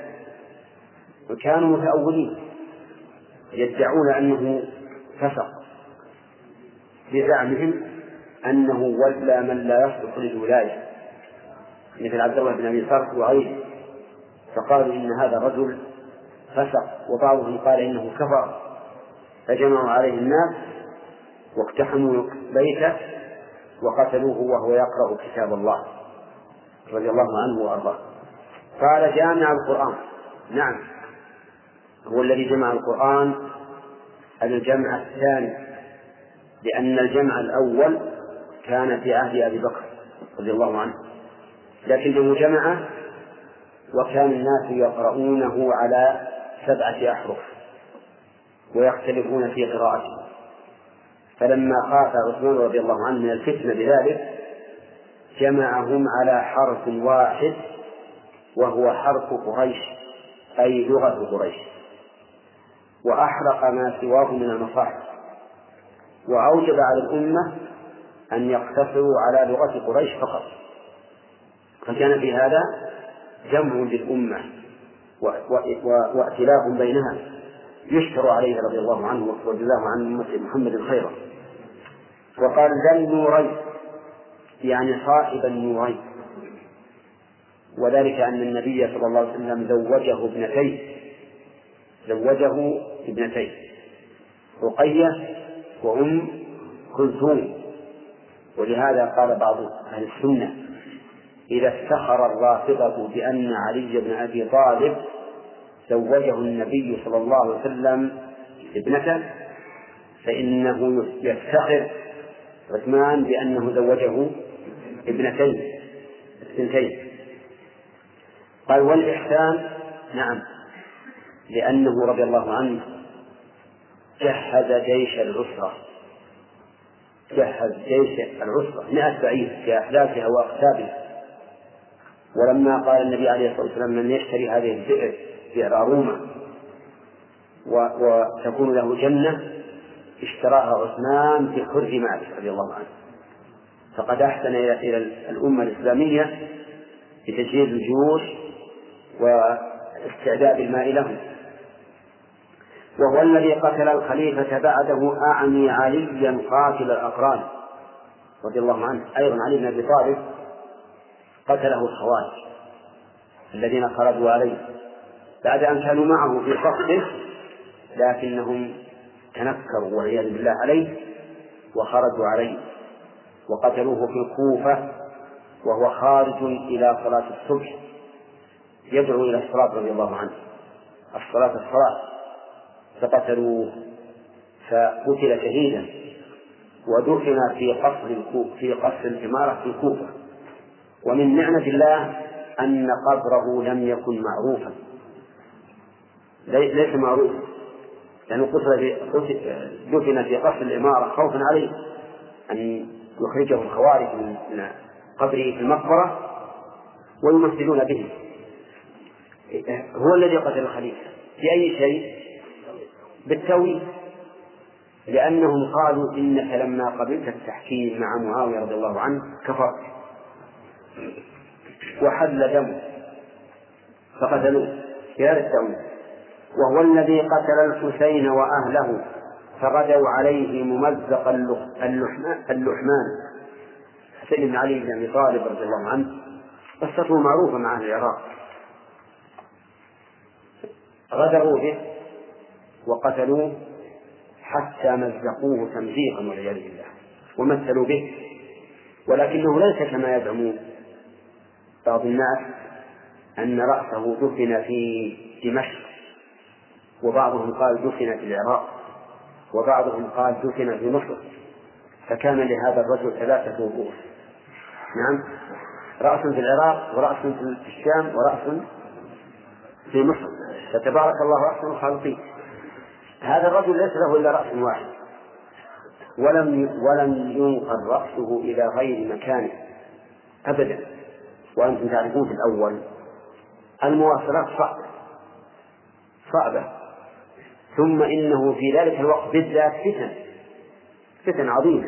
وكانوا متأولين يدعون أنه فسق. بزعمهم أنه ولى من لا يصلح للولاية مثل عبد الله بن أبي صرف وغيره فقالوا إن هذا الرجل فسق وبعضهم قال إنه كفر. فجمعوا عليه الناس واقتحموا بيته وقتلوه وهو يقرأ كتاب الله رضي الله عنه وأرضاه. قال جامع القرآن. نعم هو الذي جمع القرآن. الجمع الثاني. لأن الجمع الأول كان في عهد أبي بكر رضي الله عنه. لكنه جمعه وكان الناس يقرؤونه على سبعة أحرف ويختلفون في قراءته. فلما خاف عثمان رضي الله عنه من الفتنة بذلك جمعهم على حرف واحد وهو حرف قريش أي لغة قريش. وأحرق ما سواه من المصاحف. وأوجب على الأمة أن يقتصروا على لغة قريش فقط. فكان في هذا جمع للأمة وائتلاف بينها. يشكر عليه رضي الله عنه وجزاه عن أمة محمد خيرا. وقال ذا النورين يعني صاحب النورين. وذلك أن النبي صلى الله عليه وسلم زوجه ابنتيه. زوجه ابنتيه. رقية وأم كلثوم. ولهذا قال بعض أهل السنة إذا افتخر الرافضة بأن علي بن أبي طالب زوجه النبي صلى الله عليه وسلم ابنته فإنه يفتخر عثمان بأنه زوجه ابنتين الثنتين قال والإحسان نعم لأنه رضي الله عنه جهز جيش العسرة. جهز جيش العسرة. مئة بعير في أحداثها وأقتابها. ولما قال النبي عليه الصلاة والسلام من يشتري هذه البئر بئر أرومة وتكون له جنة اشتراها عثمان بحر ماله رضي الله عنه. فقد أحسن إلى الأمة الإسلامية بتجهيز الجيوش واستعداد الماء لهم. وهو الذي قتل الخليفة بعده أعني عليا قاتل الأقران رضي الله عنه. أيضا علي بن أبي طالب قتله الخوارج الذين خرجوا عليه بعد أن كانوا معه في صفه لكنهم تنكروا والعياذ بالله عليه وخرجوا عليه وقتلوه في الكوفة وهو خارج إلى صلاة الصبح يدعو إلى الصلاة رضي الله عنه. الصلاة الصلاة. فقتلوه فقتل شهيدا. ودفن في قصر في قصر الإمارة في الكوفة. ومن نعمة الله أن قبره لم يكن معروفا. ليس معروفا. لأنه قتل في دفن في قصر الإمارة خوفا عليه. أن يخرجه الخوارج من قبره في المقبرة ويمثلون به. هو الذي قتل الخليفة. بأي شيء؟ بالتويل لأنهم قالوا إنك لما قبلت التحكيم مع معاوية رضي الله عنه كفرت. وحل دمه فقتلوه في هذا التأويل وهو الذي قتل الحسين وأهله فغدوا عليه ممزق اللحمان اللحمان. حسين بن علي بن أبي طالب رضي الله عنه قصته معروفة مع أهل العراق. غدروا به وقتلوه حتى مزقوه تمزيقا والعياذ بالله ومثلوا به ولكنه ليس كما يزعمون بعض الناس أن رأسه دفن في دمشق وبعضهم قال دفن في العراق وبعضهم قال دفن في مصر فكان لهذا الرجل ثلاثة رؤوس نعم رأس في العراق ورأس في الشام ورأس في مصر. فتبارك الله أحسن الخالقين هذا الرجل ليس له إلا رأس واحد. ولم ولم ينقل رأسه إلى غير مكانه. أبدا. وأنتم تعرفون في الأول المواصلات صعبة. صعبة. ثم إنه في ذلك الوقت بالذات فتن. فتن عظيمة.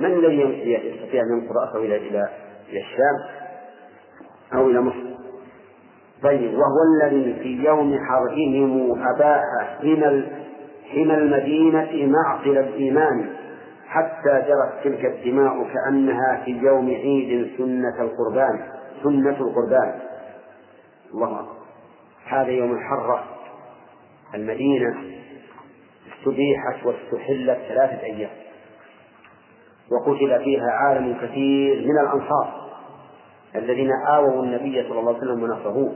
من الذي يستطيع أن ينقل رأسه إلى إلى إلى الشام أو إلى مصر؟ طيب وهو الذي في يوم حربهم أباح حمى حمى المدينة معقل الإيمان حتى جرت تلك الدماء كأنها في يوم عيد سنة القربان سنة القربان. الله هذا يوم الحرة. المدينة استبيحت واستحلت ثلاثة أيام. وقتل فيها عالم كثير من الأنصار الذين آووا النبي صلى الله عليه وسلم ونصروه.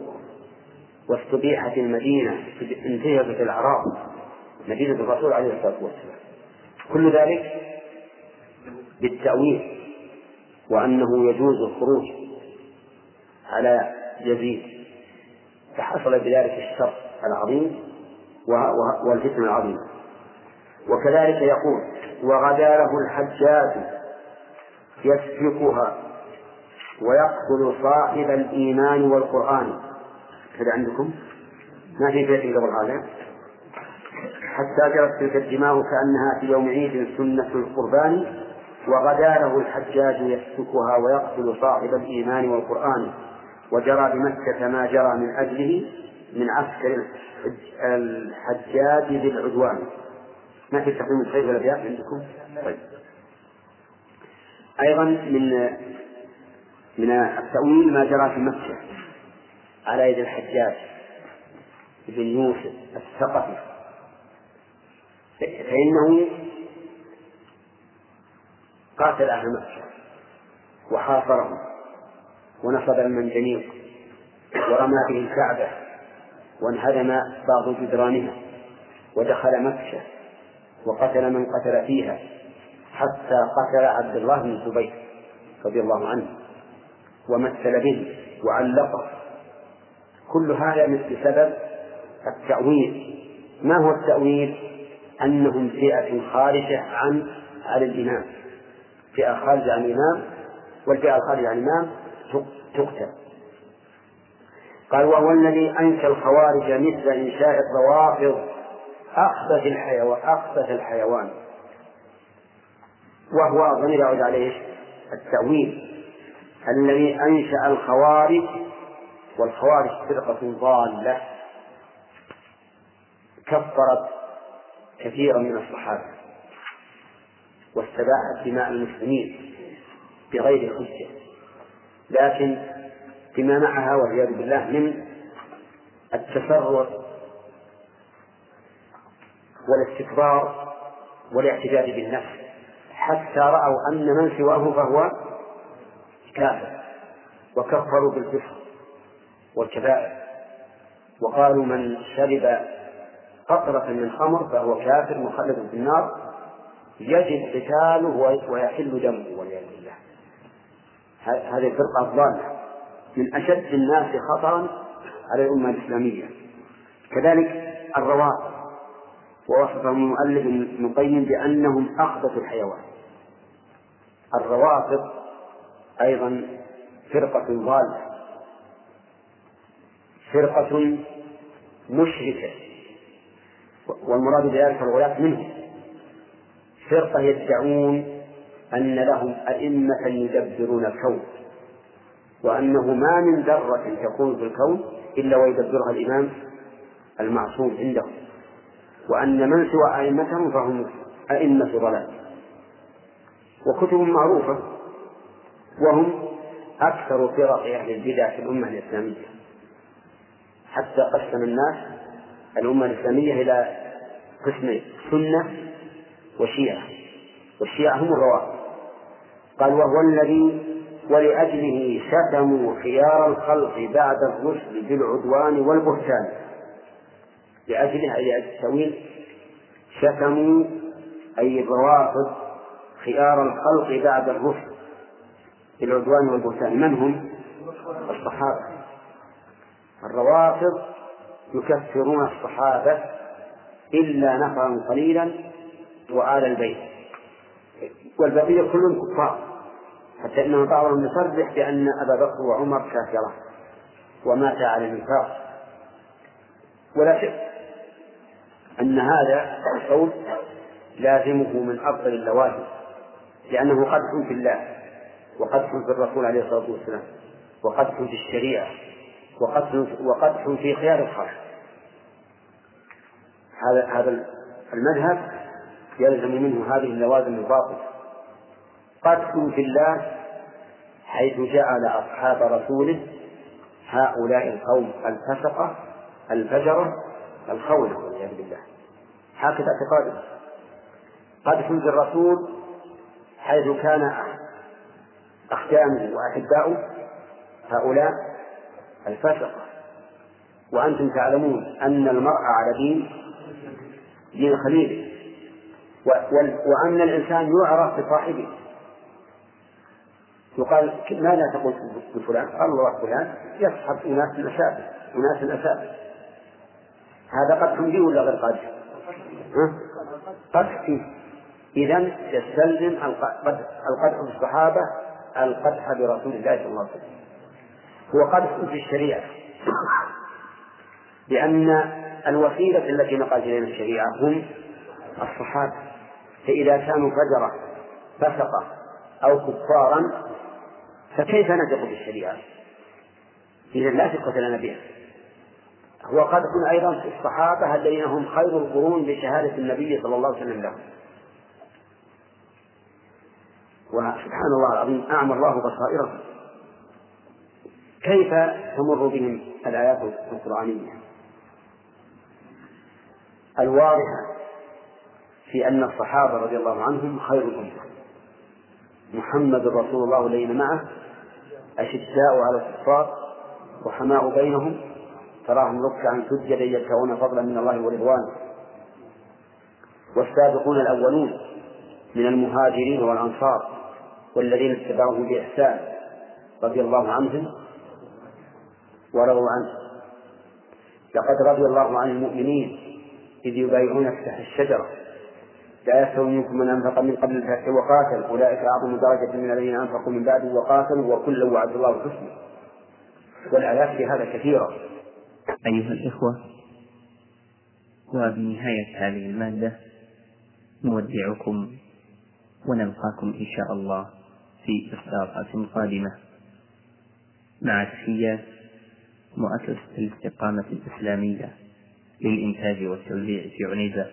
واستبيحت المدينة انتهكت الأعراب مدينة الرسول عليه الصلاة والسلام. كل ذلك بالتأويل وأنه يجوز الخروج على يزيد فحصل بذلك الشر العظيم والفتن العظيم وكذلك يقول وغدا له الحجاج يسفكها ويقتل صاحب الإيمان والقرآن. هذا عندكم؟ ما في بيت قبل هذا؟ حتى جرت تلك الدماء كأنها في يوم عيد سنة القربان وغدا له الحجاج يسفكها ويقتل صاحب الإيمان والقرآن وجرى بمكة ما جرى من أجله من عسكر الحجاج بالعدوان ما في تقويم الخير والأبيات عندكم؟ طيب. أيضا من من التأويل ما جرى في مكة على يد الحجاج بن يوسف الثقفي. فإنه قاتل أهل مكة وحاصرهم ونصب المنجنيق ورمى به الكعبة وانهدم بعض جدرانها ودخل مكة وقتل من قتل فيها حتى قتل عبد الله بن الزبير رضي الله عنه ومثل به وعلقه كل هذا بسبب التأويل ما هو التأويل؟ أنهم فئة خارجة عن عن الإمام. فئة خارجة عن الإمام والفئة الخارجة عن الإمام تقتل. قال وهو الذي أنشى الخوارج مثل إنشاء الروافض أخبث الحيوان أخبث الحيوان. وهو الضمير يعود عليه التأويل. الذي أنشأ الخوارج والخوارج فرقة ضالة. كفرت كثيرا من الصحابة واستباحت دماء المسلمين بغير حجة لكن بما معها والعياذ بالله من التسرع والاستكبار والاعتداد بالنفس حتى رأوا أن من سواه فهو كافر وكفروا بالكفر والكبائر وقالوا من شرب قطرة من خمر فهو كافر مخلد في النار يجب قتاله ويحل دمه والعياذ بالله. هذه الفرقة الضالة. من أشد الناس خطرا على الأمة الإسلامية. كذلك الروافض ووصفهم المؤلف ابن القيم بأنهم أخبث الحيوان. الروافض أيضا فرقة ضالة. فرقة مشركة. والمراد بذلك الغلاة منهم فرقة يدعون أن لهم أئمة يدبرون الكون وأنه ما من ذرة تكون في الكون إلا ويدبرها الإمام المعصوم عنده وأن من سوى أئمتهم فهم أئمة ضلال. وكتب معروفة وهم أكثر فرق أهل البدع في الأمة الإسلامية. حتى قسم الناس الأمة الإسلامية إلى قسمين سنة وشيعة. والشيعة هم الروافض قال وهو الذي ولأجله شتموا خيار الخلق بعد الرسل بالعدوان والبهتان. لأجله أي التأويل شتموا أي الروافض خيار الخلق بعد الرسل بالعدوان والبهتان. من هم؟ الصحابة. الروافض يكفرون الصحابة إلا نفرا قليلا وآل البيت. والبقية كلهم كفار. حتى إنه بعضهم يصرح بأن أبا بكر وعمر كافرة ومات على النفاق ولا شك أن هذا القول لازمه من أفضل اللوازم لأنه قدح في الله وقدح في الرسول عليه الصلاة والسلام وقدح في الشريعة. وقدح وقدح في خيار الخلق هذا هذا المذهب يلزم منه هذه اللوازم الباطلة. قدح في الله حيث جعل أصحاب رسوله هؤلاء القوم الفسقة الفجرة الخونة والعياذ بالله. هكذا اعتقاده قدح الرسول حيث كان أخدامه وأحباؤه هؤلاء الفسقة. وأنتم تعلمون أن المرء على دين دين خليله وأن الإنسان يعرف بصاحبه. يقال ماذا تقول بفلان؟ الله فلان يصحب أناس أشابه أناس أشابه هذا قدح فيه ولا غير قدح؟ قدح فيه إذا يستلزم القدح بالصحابة القدح برسول الله صلى الله عليه وسلم. هو قدح في الشريعة. لأن الوسيلة التي نقلت إلينا الشريعة هم الصحابة. فإذا كانوا فجرة فسقة أو كفارا فكيف نثق بالشريعة؟ إذا لا ثقة لنا بها. هو قدح أيضا في الصحابة الذين هم خير القرون بشهادة النبي صلى الله عليه وسلم لهم. وسبحان الله العظيم أعمى الله بصائرهم. كيف تمر بهم الآيات القرآنية؟ الواضحة في أن الصحابة رضي الله عنهم خير الأمة محمد رسول الله الذين معه أشداء على الكفار وحماء بينهم تراهم ركعا سجدا يبتغون فضلا من الله ورضوانه. والسابقون الأولون من المهاجرين والأنصار والذين اتبعوه بإحسان رضي الله عنهم ورضوا عنه. لقد رضي الله عن المؤمنين إذ يبايعونك تحت الشجرة. لا يستوي منكم من أنفق من قبل الفتح وقاتل. أولئك أعظم درجة من الذين أنفقوا من بعد وقاتلوا وكلا وعد الله الحسنى والآيات في هذا كثيرة. أيها الإخوة وبنهاية هذه المادة نودعكم ونلقاكم إن شاء الله في إصدارات قادمة. مع تحيات مؤسسة الاستقامة الإسلامية للإنتاج والتوزيع في عنيزة.